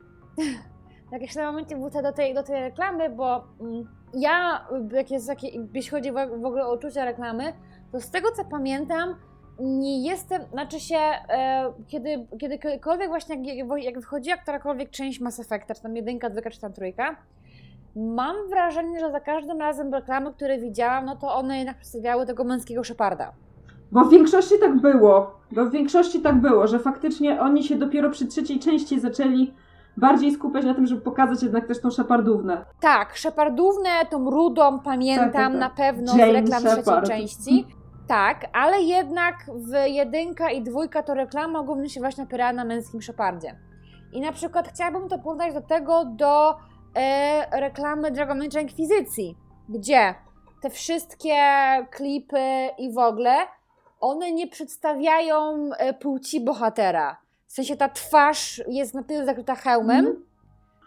tak jeszcze na momencie wrócę do tej, do tej reklamy, bo mm, ja, jak jest, takie, jeśli chodzi w, ogóle o uczucia reklamy, to z tego co pamiętam, nie jestem, znaczy się, e, kiedy, kiedykolwiek właśnie jak, jak wychodziła którakolwiek część Mass Effecta, czy tam jedynka, dwójka, czy tam trójka, mam wrażenie, że za każdym razem reklamy, które widziałam, no to one jednak przedstawiały tego męskiego Sheparda. Bo w większości tak było. Bo w większości tak było, że faktycznie oni się dopiero przy trzeciej części zaczęli bardziej skupiać na tym, żeby pokazać jednak też tą szepardównę. Tak, Shepardównę, tą rudą pamiętam Tak, tak, tak. na pewno Jane z reklam trzeciej Shepard. części. Tak, ale jednak w jedynka i dwójka to reklama głównie się właśnie opierała na męskim Shepardzie. I na przykład chciałabym to porównać do tego, do e, reklamy Dragon Age Inkwizycji, gdzie te wszystkie klipy i w ogóle, one nie przedstawiają e, płci bohatera. W sensie ta twarz jest na tyle zakryta hełmem, Mhm.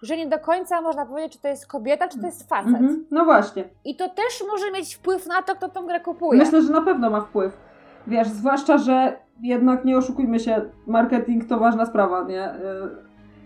że nie do końca można powiedzieć, czy to jest kobieta, czy to jest facet. Mhm. No właśnie. I to też może mieć wpływ na to, kto tą grę kupuje. Myślę, że na pewno ma wpływ. Wiesz, zwłaszcza, że jednak nie oszukujmy się, marketing to ważna sprawa, nie? Yy,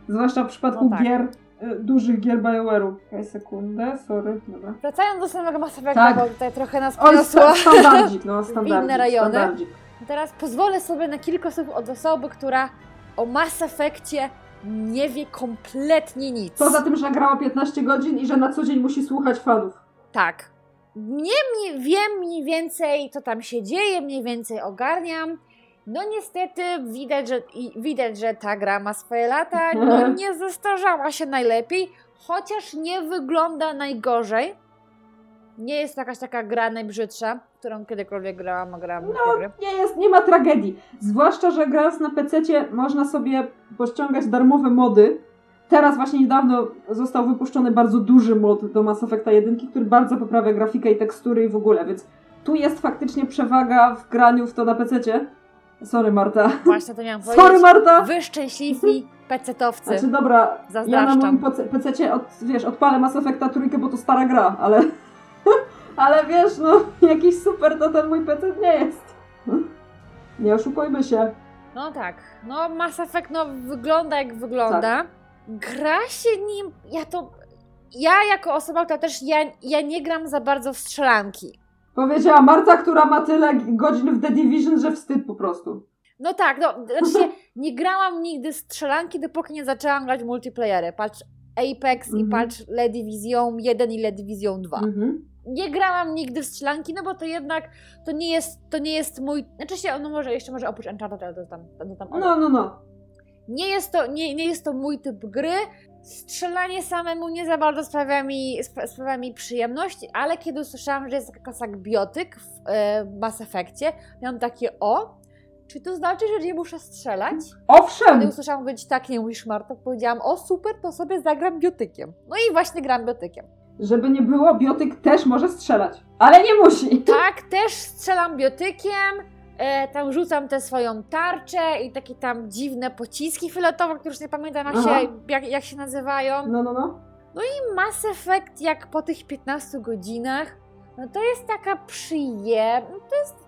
zwłaszcza w przypadku No tak. gier, yy, dużych gier BioWare'u. Czekaj sekundę, sorry, dobra. Wracając do samego Mass Effecta, Tak. bo tutaj trochę nas Oj, poniosło. standardzik, no, standardzik, inne rejony. standardzik. Teraz pozwolę sobie na kilka słów od osoby, która o Mass Effectie nie wie kompletnie nic. Poza tym, że grała 15 godzin i że na co dzień musi słuchać fanów. Tak. Nie mniej, wiem mniej więcej, co tam się dzieje, mniej więcej ogarniam. No niestety widać, że, widać, że ta gra ma swoje lata, no nie zestarzała się najlepiej, chociaż nie wygląda najgorzej. Nie jest jakaś taka gra najbrzydsza, którą kiedykolwiek grałam, a grałam gry. Nie jest, nie ma tragedii. Zwłaszcza, że grając na PC można sobie pościągać darmowe mody. Teraz właśnie niedawno został wypuszczony bardzo duży mod do Mass Effecta 1, który bardzo poprawia grafikę i tekstury i w ogóle, więc tu jest faktycznie przewaga w graniu w to na PC. Sorry Marta. Właśnie to miałam Sorry powiedzieć. Marta! Wy szczęśliwi pecetowcy. Znaczy dobra, ja na moim PC od, wiesz, odpalę Mass Effecta trójkę, bo to stara gra, ale ale wiesz, no jakiś super to ten mój PC nie jest. Nie oszukujmy się. No tak, no Mass Effect no, wygląda jak wygląda. Tak. Gra się nim, ja to, ja jako osoba, która też, ja, ja nie gram za bardzo w strzelanki. Powiedziała Marta, która ma tyle godzin w The Division, że wstyd po prostu. No tak, no, znaczy nie grałam nigdy strzelanki, dopóki nie zaczęłam grać multiplayery. Patrz Apex i Mhm. patrz Le Division 1 i Le Division 2. Mhm. Nie grałam nigdy w strzelanki, no bo to jednak, to nie jest, to nie jest mój, znaczy się, no może jeszcze może oprócz Uncharted, ale to tam, to tam No, no, no. Nie jest, to, nie, nie jest to mój typ gry. Strzelanie samemu nie za bardzo sprawia mi, sp- sprawia mi przyjemność, ale kiedy usłyszałam, że jest taka klasa biotyk w e, Mass Effectie, miałam takie o, czy to znaczy, że nie muszę strzelać? Kiedy Owszem! usłyszałam być tak, nie mówisz Marta, powiedziałam, o super, to sobie zagram biotykiem. No i właśnie gram biotykiem. Żeby nie było, biotyk też może strzelać. Ale nie musi. Tak, też strzelam biotykiem, e, tam rzucam tę swoją tarczę i takie tam dziwne pociski fioletowe, które już nie pamiętam jak Aha. się, jak, jak się nazywają. No, no, no. Mass Effect jak po tych 15 godzinach, no to jest taka przyjemna, no to jest...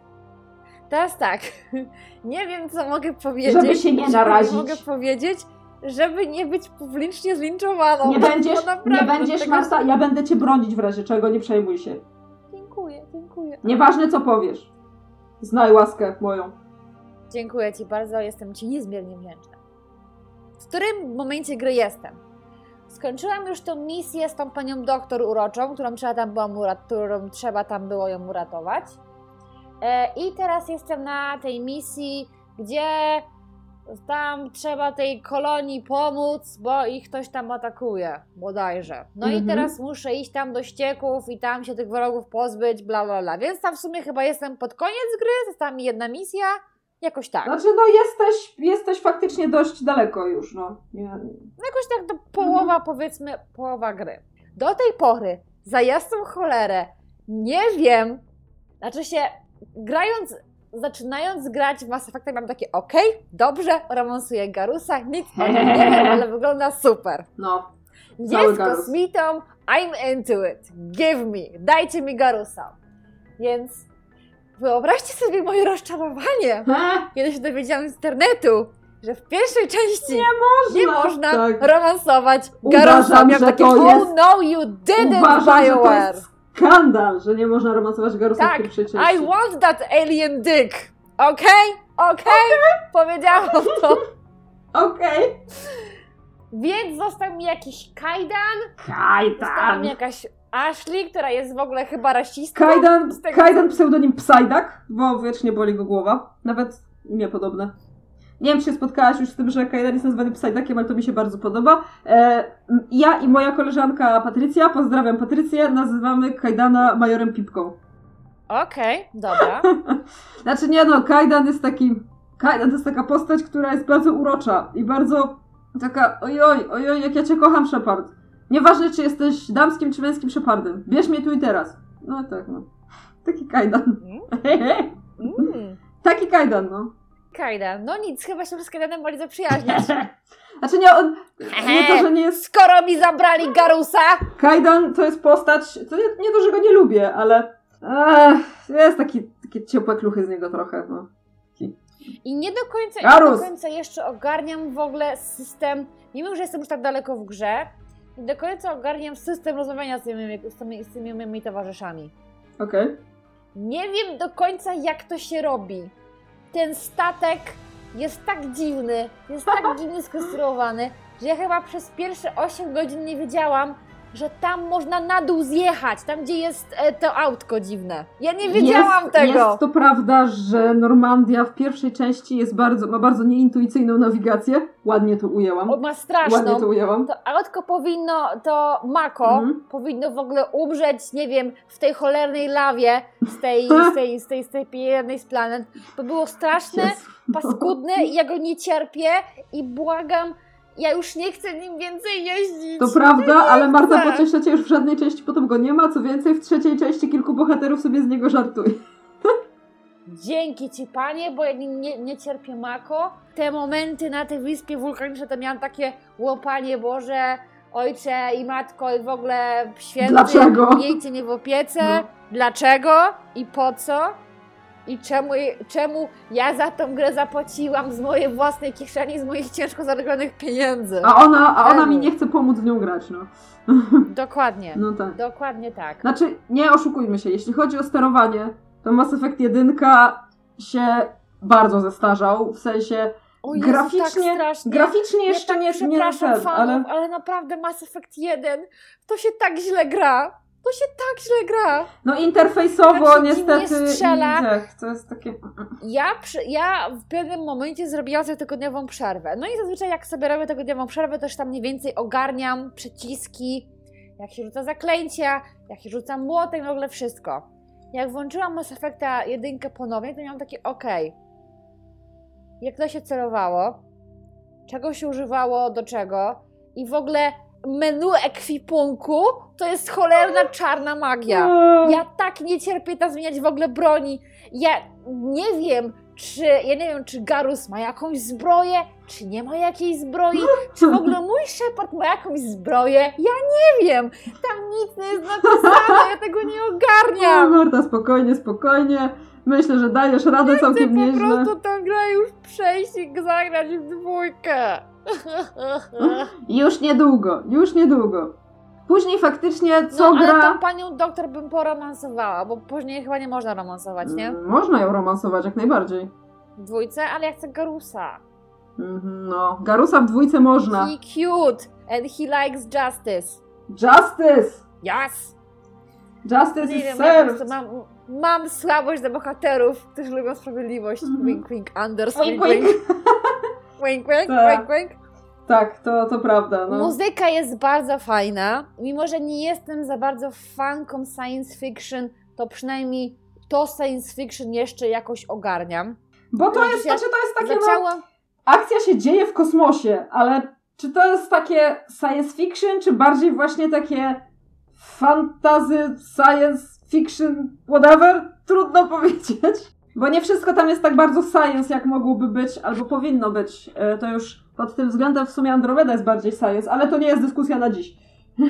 Teraz tak, nie wiem co mogę powiedzieć. Żeby się nie co narazić. Mogę powiedzieć, żeby nie być publicznie zlinczowaną. Nie będziesz, nie będziesz tego- Marta, ja będę cię bronić w razie czego, nie przejmuj się. Dziękuję, dziękuję. Nieważne co powiesz. Znaj łaskę moją. Dziękuję Ci bardzo, jestem Ci niezmiernie wdzięczna. W którym momencie gry jestem? Skończyłam już tą misję z tą panią doktor uroczą, którą trzeba tam było, mu urat- którą trzeba tam było ją uratować. E, I teraz jestem na tej misji, gdzie tam trzeba tej kolonii pomóc, bo ich ktoś tam atakuje, bodajże. No i Mhm. teraz muszę iść tam do ścieków i tam się tych wrogów pozbyć, bla bla bla. Więc tam w sumie chyba jestem pod koniec gry, została mi jedna misja, jakoś tak. Znaczy, no jesteś, jesteś faktycznie dość daleko już, no. Nie, Jakoś tak do połowa, powiedzmy, połowa gry. Do tej pory, za jasną cholerę, nie wiem, znaczy się, grając, zaczynając grać w Mass Effecta, mam takie, okej, dobrze, romansuję Garusa, nic o nim nie wiem, ale wygląda super. no. Jest kosmitą, I'm into it, give me, dajcie mi Garusa. Więc wyobraźcie sobie moje rozczarowanie, He? kiedy się dowiedziałam z internetu, że w pierwszej części nie można Tak. romansować Uważam, Garusa. Miałam że takie, oh jest- no, you didn't, Uważam, że to BioWare. Skandal, że nie można romansować Garusa Tak, w części. I want that alien dick. Okej? Okej? Powiedziałam to. Okej. Więc został mi jakiś Kajdan, została Kajdan. mi jakaś Ashley, która jest w ogóle chyba rasistką. Kajdan, tego- Kajdan pseudonim Psajdak, bo wiecznie boli go głowa. Nawet imię podobne. Nie wiem, czy się spotkałaś już z tym, że Kajdan jest nazwany Psajdakiem, ale to mi się bardzo podoba. E, ja i moja koleżanka Patrycja, pozdrawiam Patrycję, nazywamy Kajdana majorem Pipką. Okej, dobra. Znaczy nie no, Kajdan jest taki... Kajdan to jest taka postać, która jest bardzo urocza i bardzo taka ojoj, ojoj, jak ja cię kocham, Shepard. Nieważne, czy jesteś damskim, czy męskim Shepardem. Bierz mnie tu i teraz. No tak, no. Taki Kajdan. Mm. Taki Kajdan, no. Kajdan, no nic, chyba się z Kajdanem bardzo zaprzyjaźnić. Znaczy nie, on, nie to, że nie jest... Skoro mi zabrali Garusa, Kajdan to jest postać, to nie, nie to, że go nie lubię, ale ech, jest taki, takie ciepłe kluchy z niego trochę, no. I nie do końca, Garus! nie do końca jeszcze ogarniam w ogóle system, mimo że jestem już tak daleko w grze, nie do końca ogarniam system rozmawiania z tymi, z tymi, z tymi moimi towarzyszami. Okej. Nie wiem do końca jak to się robi. Ten statek jest tak dziwny, jest tak dziwnie skonstruowany, że ja chyba przez pierwsze 8 godzin nie wiedziałam, że tam można na dół zjechać, tam gdzie jest e, to autko dziwne. Ja nie wiedziałam jest, tego. Jest to prawda, że Normandia w pierwszej części jest bardzo, ma bardzo nieintuicyjną nawigację. Ładnie to ujęłam. O, ma straszną. Ładnie to ujęłam. To autko powinno, to Mako Mhm. powinno w ogóle umrzeć, nie wiem, w tej cholernej lawie z tej, z tej, z tej, z tej jednej z planet. To było straszne, paskudne i ja go nie cierpię i błagam, ja już nie chcę nim więcej jeździć. To prawda, ale Marta chcę. cię, już w żadnej części potem go nie ma. Co więcej, w trzeciej części kilku bohaterów sobie z niego żartuje. Dzięki ci panie, bo ja nie, nie, nie cierpię Mako. Te momenty na tej wyspie wulkanicznej to miałam takie łopanie Boże, ojcze i matko i w ogóle święty. Dlaczego? Miejcie mnie w opiece. No. Dlaczego i po co? I czemu, czemu ja za tą grę zapłaciłam z mojej własnej kieszeni, z moich ciężko zarobionych pieniędzy? A ona, a ona mi nie chce pomóc w nią grać, no. Dokładnie. No tak. Dokładnie tak. Znaczy, nie oszukujmy się, jeśli chodzi o sterowanie, to Mass Effect 1 się bardzo zestarzał, w sensie O Jezu, graficznie- tak graficznie Ja jeszcze tak nie, nie przepraszam ten, fanów, ale ale... naprawdę Mass Effect 1 to się tak źle gra. To się tak źle gra. no interfejsowo Tak niestety dziwnie strzela. tak, to jest takie... Ja, przy, ja w pewnym momencie zrobiłam sobie tygodniową przerwę. No i zazwyczaj jak sobie robię tygodniową przerwę, już tam mniej więcej ogarniam przyciski, jak się rzuca zaklęcia, jak się rzuca młotek, w ogóle wszystko. Jak włączyłam Mass Effecta jedynkę ponownie, to miałam takie okej. Jak to się celowało? Czego się używało, do czego? I w ogóle menu ekwipunku to jest cholerna czarna magia. Ja tak nie cierpię tam zmieniać w ogóle broni. Ja nie wiem, czy ja nie wiem, czy Garus ma jakąś zbroję, czy nie ma jakiejś zbroi, czy w ogóle mój Shepard ma jakąś zbroję. Ja nie wiem. Tam nic nie jest napisane, ja tego nie Nie, ogarniam. Marta, spokojnie, spokojnie. Myślę, że dajesz radę Chcę całkiem po nieźle. prostu tę grę już przejść i zagrać w dwójkę. Już niedługo, już niedługo. Później faktycznie co no, ale gra... tą panią doktor bym poromansowała, bo później chyba nie można romansować, nie? Mm, Można ją romansować jak najbardziej. W dwójce, ale ja chcę Garusa. Mhm, No, Garusa w dwójce można. He cute and he likes justice. Justice! Yes! Justice Nie is wiem, ja po served! prostu mam, mam słabość do bohaterów, którzy lubią sprawiedliwość. Mhm. Wink, wink, Anders, Wink, wink, wink. wink. Wink, wink, Tak. wink, wink. Tak, to, to prawda. No. Muzyka jest bardzo fajna. Mimo, że nie jestem za bardzo fanką science fiction, to przynajmniej to science fiction jeszcze jakoś ogarniam. Bo to jest, znaczy to jest takie, no, Zaczęłam... akcja się dzieje w kosmosie, ale czy to jest takie science fiction, czy bardziej właśnie takie fantasy, science fiction, whatever? Trudno powiedzieć. Bo nie wszystko tam jest tak bardzo science, jak mogłoby być, albo powinno być. E, To już pod tym względem w sumie Andromeda jest bardziej science, ale to nie jest dyskusja na dziś.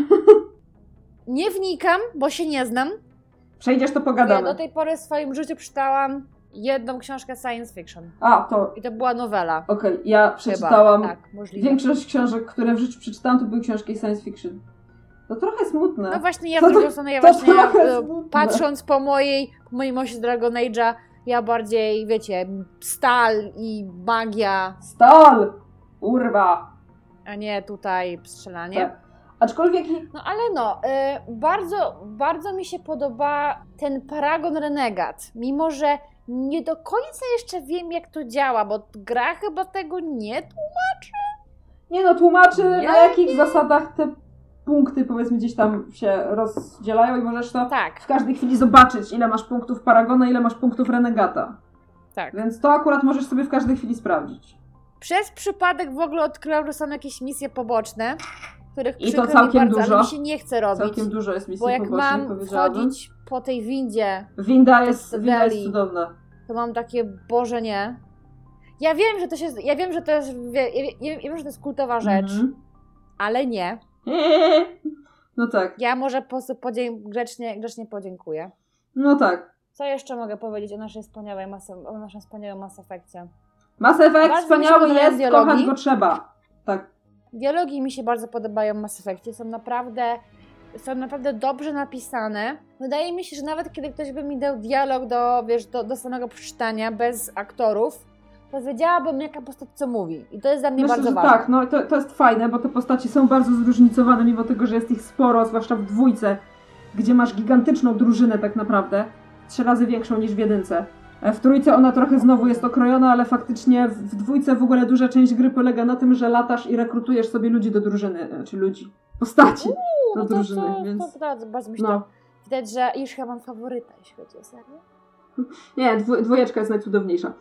Nie wnikam, bo się nie znam. Przejdziesz, to Ja pogadamy. do tej pory w swoim życiu przeczytałam jedną książkę science fiction. A, to I to była nowela. okej, ja Chyba. przeczytałam Tak, możliwe. Większość książek, które w życiu przeczytałam, to były książki science fiction. To trochę smutne. No właśnie, ja To z drugiej strony, ja właśnie patrząc po mojej, po moim osie Dragon Age'a, ja bardziej, wiecie, stal i magia, Stal! Urwa! a nie tutaj strzelanie. Tak. Aczkolwiek No ale no, e, bardzo, bardzo mi się podoba ten Paragon Renegat, mimo że nie do końca jeszcze wiem, jak to działa, bo gra chyba tego nie nie no, tłumaczy Ja na jakich zasadach te punkty powiedzmy gdzieś tam się rozdzielają i możesz to Tak, w każdej chwili zobaczyć, ile masz punktów Paragona, ile masz punktów Renegata. tak. Więc to akurat możesz sobie w każdej chwili sprawdzić. Przez przypadek w ogóle odkryłam, że są jakieś misje poboczne, których I to całkiem bardzo, dużo. ale mi się nie chce robić. Całkiem dużo jest misji Bo jak pobocznych, mam wchodzić po tej windzie, Winda jest, winda jest cudowna. to mam takie, Boże nie. Ja wiem, że to się, ja wiem, że to jest, ja, wiem, że to jest kultowa rzecz, Mhm. ale nie. No tak, Ja może po prostu podzie- grzecznie, grzecznie podziękuję. no tak. Co jeszcze mogę powiedzieć o naszej wspaniałej Mass, o naszym wspaniałym Mass Effectie? Mass Effect Bardzo mi się wspaniały podobają jest, dialogi. kochać go trzeba. Tak. Dialogi mi się bardzo podobają w Mass Effectie, są naprawdę, są naprawdę dobrze napisane. Wydaje mi się, że nawet kiedy ktoś by mi dał dialog do, wiesz, do, do samego przeczytania, bez aktorów, to wiedziałabym, jaka postać co mówi. I to jest dla mnie Myślę, bardzo że ważne. tak, no to, to jest fajne, bo te postaci są bardzo zróżnicowane, mimo tego, że jest ich sporo, zwłaszcza w dwójce, gdzie masz gigantyczną drużynę tak naprawdę, trzy razy większą niż w jedynce. E, W trójce ona trochę znowu jest okrojona, ale faktycznie w dwójce w ogóle duża część gry polega na tym, że latasz i rekrutujesz sobie ludzi do drużyny, e, czy ludzi, postaci Uuu, do no to, drużyny, to, więc... to, bardzo, bardzo mi No. to widać, że już chyba mam faworyta, jeśli chodzi o serię. Nie, dwu, dwójeczka jest najcudowniejsza.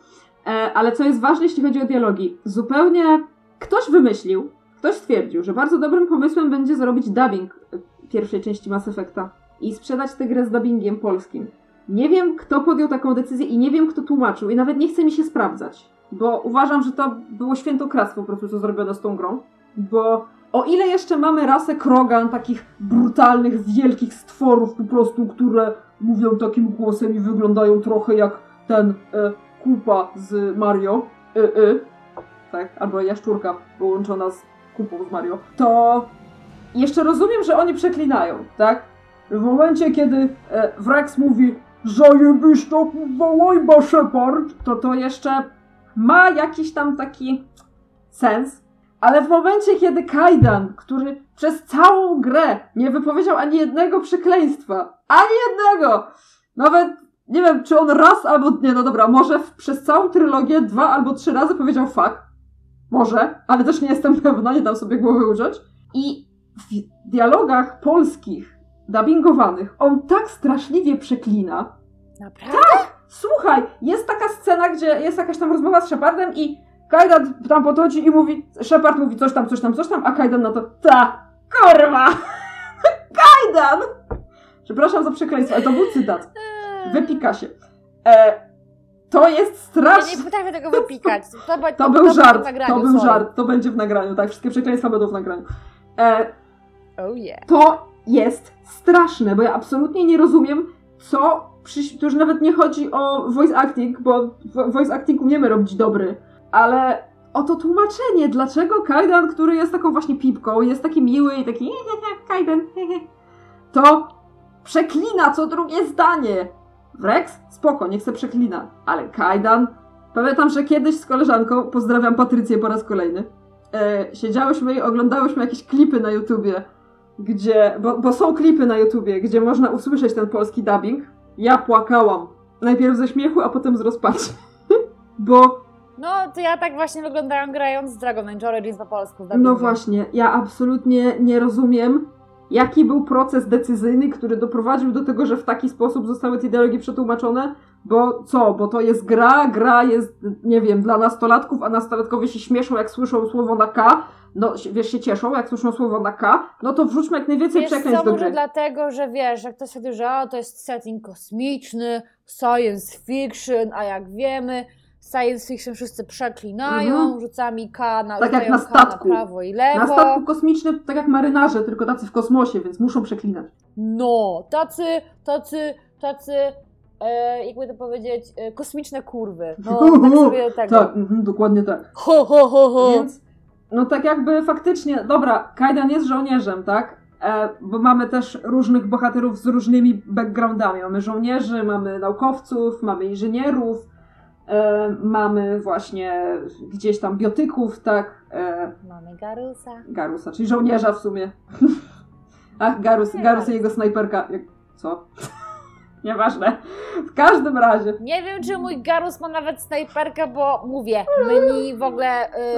E, ale co jest ważne, jeśli chodzi o dialogi, zupełnie ktoś wymyślił, ktoś stwierdził, że bardzo dobrym pomysłem będzie zrobić dubbing e, pierwszej części Mass Effecta i sprzedać tę grę z dubbingiem polskim. Nie wiem, kto podjął taką decyzję i nie wiem, kto tłumaczył i nawet nie chce mi się sprawdzać, bo uważam, że to było świętokradztwo po prostu, co zrobiono z tą grą, bo o ile jeszcze mamy rasę Krogan, takich brutalnych, wielkich stworów po prostu, które mówią takim głosem i wyglądają trochę jak ten e, kupa z Mario, y, y, tak, albo jaszczurka połączona z kupą z Mario, to jeszcze rozumiem, że oni przeklinają, tak? W momencie, kiedy e, Wrex mówi zajebista kurwa łajba Shepard, to to jeszcze ma jakiś tam taki sens, ale w momencie, kiedy Kaidan, który przez całą grę nie wypowiedział ani jednego przekleństwa, ani jednego, nawet nie wiem, czy on raz albo nie, no dobra, może w, przez całą trylogię dwa albo trzy razy powiedział fuck. Może, ale też nie jestem pewna, nie dam sobie głowy użyć. I w dialogach polskich, dubbingowanych, on tak straszliwie przeklina. Naprawdę? Słuchaj, jest taka scena, gdzie jest jakaś tam rozmowa z Shepardem i Kajdan tam podchodzi i mówi, Shepard mówi coś tam, coś tam, coś tam, a Kajdan na to, ta, kurwa, Kajdan! Przepraszam za przekleństwo, ale to był cytat. Wypika się. E, to jest Ja straszne. nie potrafię tego wypikać. To, to, To był w żart, nagraniu, to był sorry. żart, to będzie w nagraniu, tak, wszystkie przekleństwa będą w nagraniu. E, Oh yeah. to jest straszne, bo ja absolutnie nie rozumiem, co. Przy, to już nawet nie chodzi o voice acting, bo vo- voice acting umiemy robić dobry, ale o to tłumaczenie, dlaczego Kaidan, który jest taką właśnie pipką, jest taki miły i taki Kaidan, to przeklina co drugie zdanie. Wrex? Spoko, niech se przeklina, ale Kaidan... Pamiętam, że kiedyś z koleżanką, pozdrawiam Patrycję po raz kolejny, e, siedziałyśmy i oglądałyśmy jakieś klipy na YouTubie, gdzie, bo, bo są klipy na YouTubie, gdzie można usłyszeć ten polski dubbing. Ja płakałam. Najpierw ze śmiechu, a potem z rozpaczy. bo, No, to ja tak właśnie wyglądałam grając z Dragon Age Origins po polsku. no właśnie, ja absolutnie nie rozumiem, jaki był proces decyzyjny, który doprowadził do tego, że w taki sposób zostały te dialogi przetłumaczone. Bo co? Bo to jest gra, gra jest, nie wiem, dla nastolatków, a nastolatkowie się śmieszą, jak słyszą słowo na K. No, wiesz, się cieszą, jak słyszą słowo na K. No to wrzućmy jak najwięcej Wiesz przekleństw do może gry. dlatego, że wiesz, jak ktoś sobie, że o, to jest setting kosmiczny, science fiction, a jak wiemy, science fiction wszyscy przeklinają, Mhm. rzucami K na, Tak jak na statku. na prawo i lewo. Na statku kosmicznym, tak jak marynarze, tylko tacy w kosmosie, więc muszą przeklinać. No, tacy, tacy, tacy, e, jakby to powiedzieć, e, kosmiczne kurwy. No, tak sobie. Tak, mhm, dokładnie tak. Ho, ho, ho, ho. Więc, no tak jakby faktycznie, dobra, Kajdan jest żołnierzem, tak? E, bo mamy też różnych bohaterów z różnymi backgroundami. Mamy żołnierzy, mamy naukowców, mamy inżynierów, mamy właśnie gdzieś tam biotyków, tak? E, Mamy Garusa. Garusa, czyli żołnierza w sumie. Ach, Garus, Garus i jego snajperka. Co? Nieważne. W każdym razie. Nie wiem, czy mój Garus ma nawet snajperkę, bo mówię, menu w ogóle. Yy,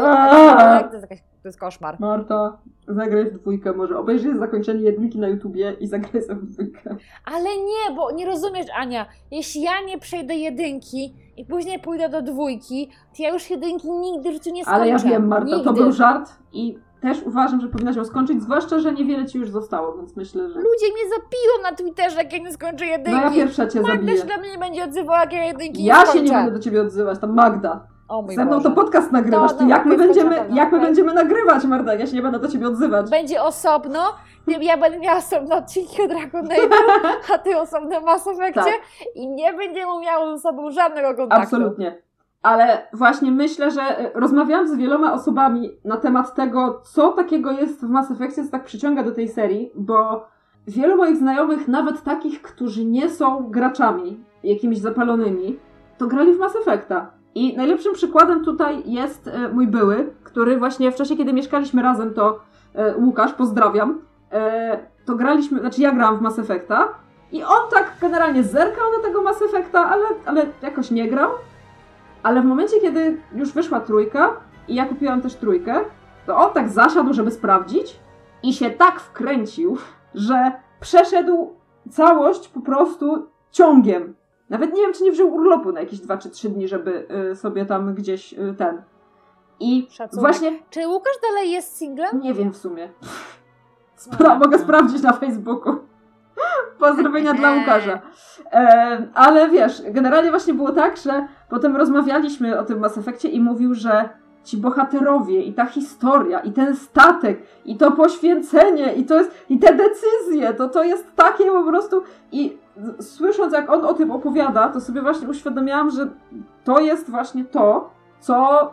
to, jest jakaś, to jest koszmar. Marta, zagraj w dwójkę może. Obejrzyj zakończenie jedynki na YouTubie i zagraj sobie w dwójkę. Ale nie, bo nie rozumiesz, Ania. Jeśli ja nie przejdę jedynki i później pójdę do dwójki, to ja już jedynki nigdy w życiu nie skończę. Ale ja wiem, Marta, nigdy. to był żart i też uważam, że powinnaś ją skończyć, zwłaszcza, że niewiele ci już zostało, więc myślę, że... Ludzie mnie zapiją na Twitterze, jak ja nie skończę jedynki. No ja pierwsza cię Magda zabiję. się na mnie nie będzie odzywała, jak ja jedynki Ja nie się nie będę do ciebie odzywać, tam Magda. O mój Ze mną Boże. to podcast nagrywasz, No, to no, jak my będziemy, jak my będziemy nagrywać, Marta, ja się nie będę do ciebie odzywać. Będzie osobno, ja będę miała osobno odcinki o Dragon Age, a ty osobno Mass Effectie Tak. i nie będziemy miały ze sobą żadnego kontaktu. Absolutnie. Ale właśnie myślę, że e, rozmawiałam z wieloma osobami na temat tego, co takiego jest w Mass Effectie, co tak przyciąga do tej serii, bo wielu moich znajomych, nawet takich, którzy nie są graczami jakimiś zapalonymi, to grali w Mass Effecta. I najlepszym przykładem tutaj jest e, mój były, który właśnie w czasie, kiedy mieszkaliśmy razem, to e, Łukasz, pozdrawiam, to graliśmy, znaczy ja grałam w Mass Effecta i on tak generalnie zerkał na tego Mass Effecta, ale, ale jakoś nie grał. Ale w momencie, kiedy już wyszła trójka i ja kupiłam też trójkę, to on tak zasiadł, żeby sprawdzić i się tak wkręcił, że przeszedł całość po prostu ciągiem. Nawet nie wiem, czy nie wziął urlopu na jakieś 2 czy 3 dni, żeby y, sobie tam gdzieś y, ten. I Szacunek. właśnie Czy Łukasz dalej jest singlem? nie wiem w sumie. Spra- mogę sprawdzić na Facebooku. Pozdrowienia dla Łukasza. E, ale wiesz, generalnie właśnie było tak, że potem rozmawialiśmy o tym Mass Effectie i mówił, że ci bohaterowie i ta historia i ten statek i to poświęcenie i to jest i te decyzje, to to jest takie po prostu i słysząc jak on o tym opowiada, to sobie właśnie uświadomiłam, że to jest właśnie to, co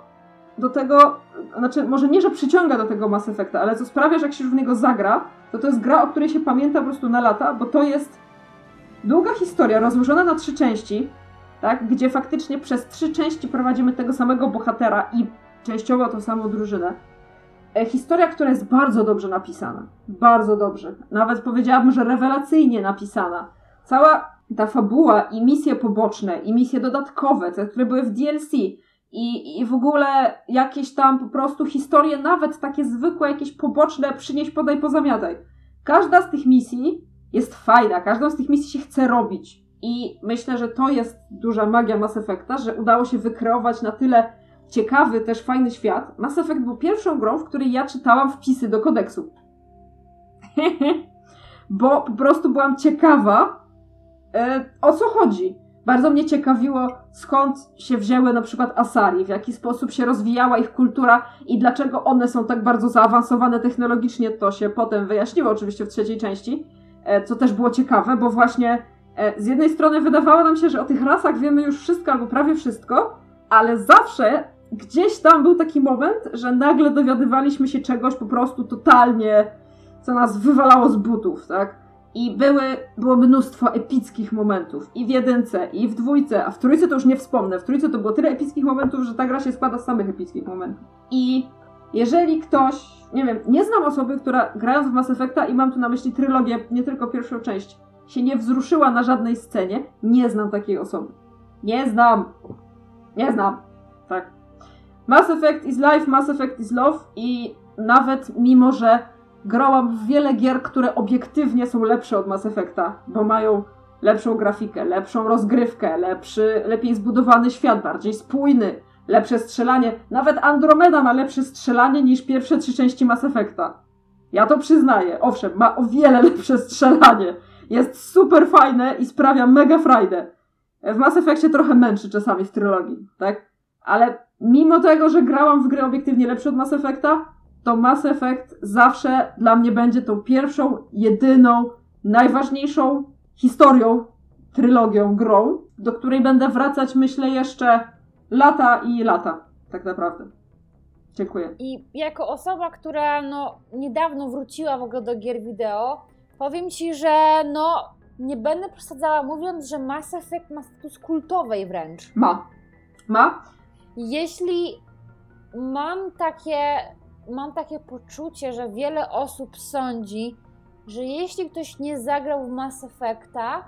do tego, znaczy może nie, że przyciąga do tego Mass Effecta, ale co sprawia, że jak się już w niego zagra, to to jest gra, o której się pamięta po prostu na lata, bo to jest długa historia rozłożona na trzy części, tak, gdzie faktycznie przez trzy części prowadzimy tego samego bohatera i częściowo tą samą drużynę. E, Historia, która jest bardzo dobrze napisana. Bardzo dobrze. Nawet powiedziałabym, że rewelacyjnie napisana. Cała ta fabuła i misje poboczne, i misje dodatkowe, te, które były w DLC, i, i w ogóle jakieś tam po prostu historie, nawet takie zwykłe, jakieś poboczne, przynieś, podaj, pozamiataj. Każda z tych misji jest fajna, każdą z tych misji się chce robić. I myślę, że to jest duża magia Mass Effecta, że udało się wykreować na tyle ciekawy, też fajny świat. Mass Effect był pierwszą grą, w której ja czytałam wpisy do kodeksu. Bo po prostu byłam ciekawa, e, o co chodzi. Bardzo mnie ciekawiło, skąd się wzięły na przykład Asari, w jaki sposób się rozwijała ich kultura i dlaczego one są tak bardzo zaawansowane technologicznie. To się potem wyjaśniło oczywiście w trzeciej części, e, co też było ciekawe, bo właśnie z jednej strony wydawało nam się, że o tych rasach wiemy już wszystko albo prawie wszystko, ale zawsze gdzieś tam był taki moment, że nagle dowiadywaliśmy się czegoś po prostu totalnie, co nas wywalało z butów, tak? I były, było mnóstwo epickich momentów. I w jedynce, i w dwójce, a w trójce to już nie wspomnę. W trójce to było tyle epickich momentów, że ta gra się składa z samych epickich momentów. I jeżeli ktoś, nie wiem, nie znam osoby, która grając w Mass Effecta, i mam tu na myśli trylogię, nie tylko pierwszą część, się nie wzruszyła na żadnej scenie, nie znam takiej osoby. Nie znam. Nie znam. Tak. Mass Effect is life, Mass Effect is love i nawet mimo, że grałam w wiele gier, które obiektywnie są lepsze od Mass Effecta, bo mają lepszą grafikę, lepszą rozgrywkę, lepszy, lepiej zbudowany świat, bardziej spójny, lepsze strzelanie. Nawet Andromeda ma lepsze strzelanie niż pierwsze trzy części Mass Effecta. Ja to przyznaję. Owszem, ma o wiele lepsze strzelanie. Jest super fajne i sprawia mega frajdę. W Mass Effectie trochę męczy czasami w trylogii, tak? Ale mimo tego, że grałam w gry obiektywnie lepsze od Mass Effecta, to Mass Effect zawsze dla mnie będzie tą pierwszą, jedyną, najważniejszą historią, trylogią, grą, do której będę wracać, myślę, jeszcze lata i lata, tak naprawdę. Dziękuję. I jako osoba, która no, niedawno wróciła w ogóle do gier wideo, powiem ci, że no nie będę przesadzała mówiąc, że Mass Effect ma status kultowej wręcz. Ma. Ma? Jeśli mam takie, mam takie poczucie, że wiele osób sądzi, że jeśli ktoś nie zagrał w Mass Effecta,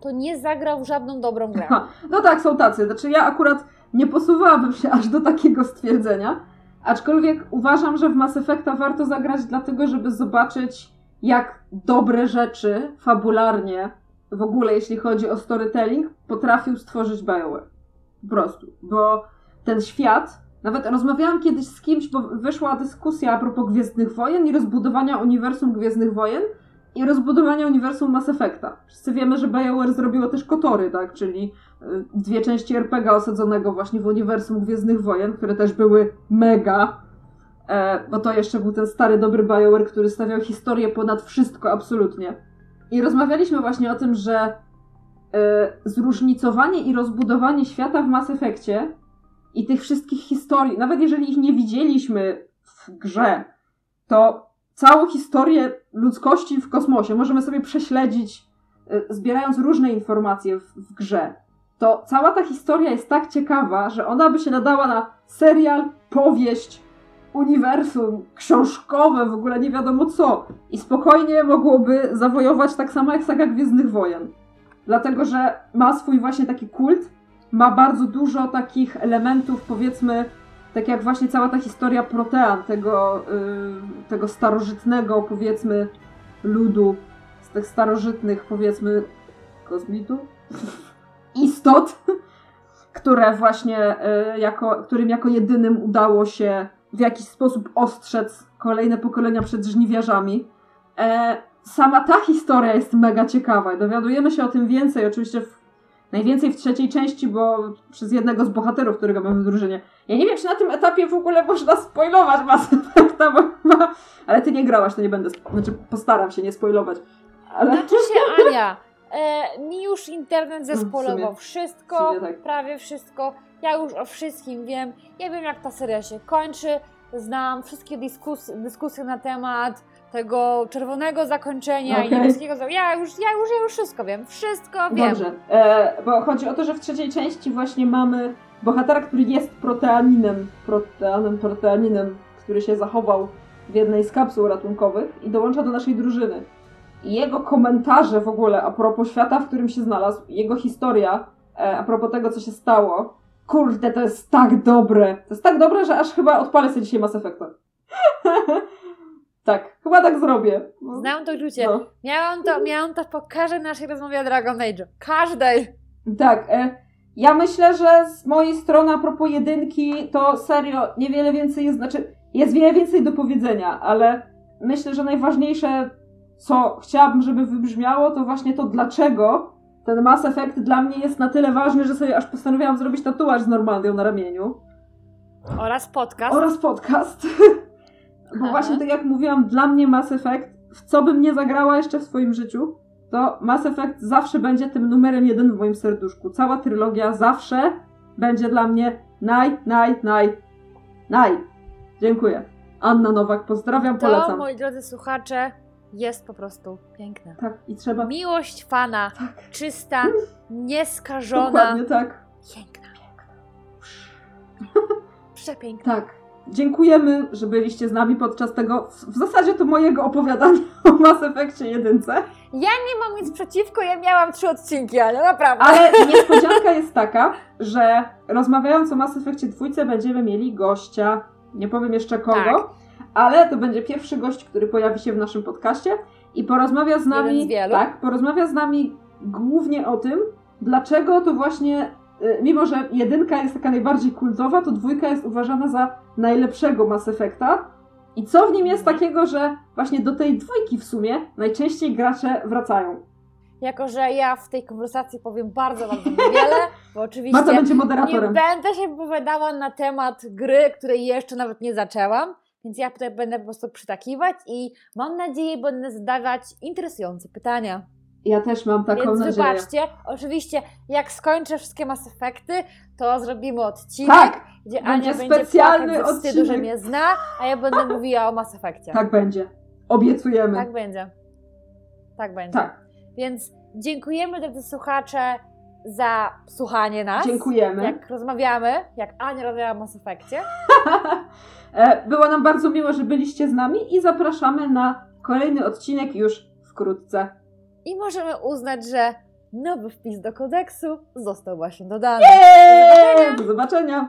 to nie zagrał w żadną dobrą grę. Ha, no tak, są tacy. Znaczy ja akurat nie posuwałabym się aż do takiego stwierdzenia, aczkolwiek uważam, że w Mass Effecta warto zagrać dlatego, żeby zobaczyć jak dobre rzeczy fabularnie, w ogóle jeśli chodzi o storytelling, potrafił stworzyć BioWare. Po prostu. Bo ten świat, nawet rozmawiałam kiedyś z kimś, bo wyszła dyskusja a propos Gwiezdnych Wojen i rozbudowania uniwersum Gwiezdnych Wojen i rozbudowania uniwersum Mass Effecta. Wszyscy wiemy, że BioWare zrobiło też Kotory, tak? Czyli y, dwie części RPG osadzonego właśnie w uniwersum Gwiezdnych Wojen, które też były mega, bo to jeszcze był ten stary, dobry BioWare, który stawiał historię ponad wszystko, absolutnie. I rozmawialiśmy właśnie o tym, że e, zróżnicowanie i rozbudowanie świata w Mass Effectie i tych wszystkich historii, nawet jeżeli ich nie widzieliśmy w grze, to całą historię ludzkości w kosmosie możemy sobie prześledzić, y, zbierając różne informacje w, w grze. to cała ta historia jest tak ciekawa, że ona by się nadała na serial, powieść, uniwersum, książkowe, w ogóle nie wiadomo co. I spokojnie mogłoby zawojować tak samo jak saga Gwiezdnych Wojen. Dlatego, że ma swój właśnie taki kult, ma bardzo dużo takich elementów, powiedzmy, tak jak właśnie cała ta historia Protean, tego, yy, tego starożytnego, powiedzmy, ludu, z tych starożytnych, powiedzmy, kosmitów? Istot, które właśnie, yy, jako, którym jako jedynym udało się w jakiś sposób ostrzec kolejne pokolenia przed żniwiarzami. E, sama ta historia jest mega ciekawa dowiadujemy się o tym więcej, oczywiście w, najwięcej w trzeciej części, bo przez jednego z bohaterów, którego mamy w drużynie. Ja nie wiem, czy na tym etapie w ogóle można spoilować Mass Effecta, bo chyba... Ale ty nie grałaś, to nie będę... Znaczy, postaram się nie spoilować. Ale... Znaczy się, Ania, e, mi już internet No, sumie- wszystko, tak. prawie wszystko. Ja już o wszystkim wiem. Ja wiem, jak ta seria się kończy. Znam wszystkie dyskus dyskusje na temat tego czerwonego zakończenia i Okej. niebieskiego. Ja już, ja już, ja już wszystko wiem. Wszystko wiem. Dobrze, e, bo chodzi o to, że w trzeciej części właśnie mamy bohatera, który jest proteaninem, proteanem, proteaninem, który się zachował w jednej z kapsuł ratunkowych i dołącza do naszej drużyny. Jego komentarze w ogóle a propos świata, w którym się znalazł, jego historia e, a propos tego, co się stało, kurde, to jest tak dobre. To jest tak dobre, że aż chyba odpalę sobie dzisiaj Mass Effecta. tak, chyba tak zrobię. No, Znam to uczucie. no. Miałam to, miałam to po każdej naszej rozmowie o Dragon Age. Każdej. Tak, e, ja myślę, że z mojej strony a propos jedynki, to serio niewiele więcej jest, znaczy jest wiele więcej do powiedzenia, ale myślę, że najważniejsze, co chciałabym, żeby wybrzmiało, to właśnie to, dlaczego ten Mass Effect dla mnie jest na tyle ważny, że sobie aż postanowiłam zrobić tatuaż z Normandią na ramieniu. Oraz podcast. Oraz podcast. Bo właśnie tak jak mówiłam, dla mnie Mass Effect, w co bym nie zagrała jeszcze w swoim życiu, to Mass Effect zawsze będzie tym numerem jeden w moim serduszku. Cała trylogia zawsze będzie dla mnie naj, naj, naj, naj. Dziękuję. Anna Nowak, pozdrawiam, To, polecam. moi drodzy słuchacze, jest po prostu piękne. Tak, i trzeba... Miłość fana, Tak. czysta, nieskażona, Dokładnie tak. piękna. Przepiękna. Tak. Dziękujemy, że byliście z nami podczas tego, w zasadzie to mojego opowiadania o Mass Effectie jedynce. Ja nie mam nic przeciwko, ja miałam trzy odcinki, ale naprawdę. Ale niespodzianka jest taka, że rozmawiając o Mass Effectie dwójce będziemy mieli gościa. Nie powiem jeszcze kogo, Tak. Ale to będzie pierwszy gość, który pojawi się w naszym podcaście i porozmawia z nami. Z. Tak, porozmawia z nami głównie o tym, dlaczego to właśnie, y, mimo że jedynka jest taka najbardziej kultowa, to dwójka jest uważana za najlepszego Mass Effecta. I co w nim jest Mhm. takiego, że właśnie do tej dwójki w sumie najczęściej gracze wracają. Jako, że ja w tej konwersacji powiem bardzo, bardzo niewiele, bo oczywiście będzie nie moderatorem. będę się wypowiadała na temat gry, której jeszcze nawet nie zaczęłam, więc ja tutaj będę po prostu przytakiwać i mam nadzieję, będę zadawać interesujące pytania. Ja też mam taką Więc nadzieję. wybaczcie, oczywiście jak skończę wszystkie Mass Effecty, to zrobimy odcinek, Tak, gdzie będzie Ania będzie specjalny ze wstydu, że mnie zna, a ja będę mówiła o Mass Effectie. tak będzie. Obiecujemy. Tak będzie. Tak będzie. Tak, Więc dziękujemy drodzy słuchacze za słuchanie nas. dziękujemy. Jak rozmawiamy, jak Ania rozmawiała o Mass Effectie. E, Było nam bardzo miło, że byliście z nami i zapraszamy na kolejny odcinek już wkrótce. I możemy uznać, że nowy wpis do kodeksu został właśnie dodany. Eee, Do zobaczenia!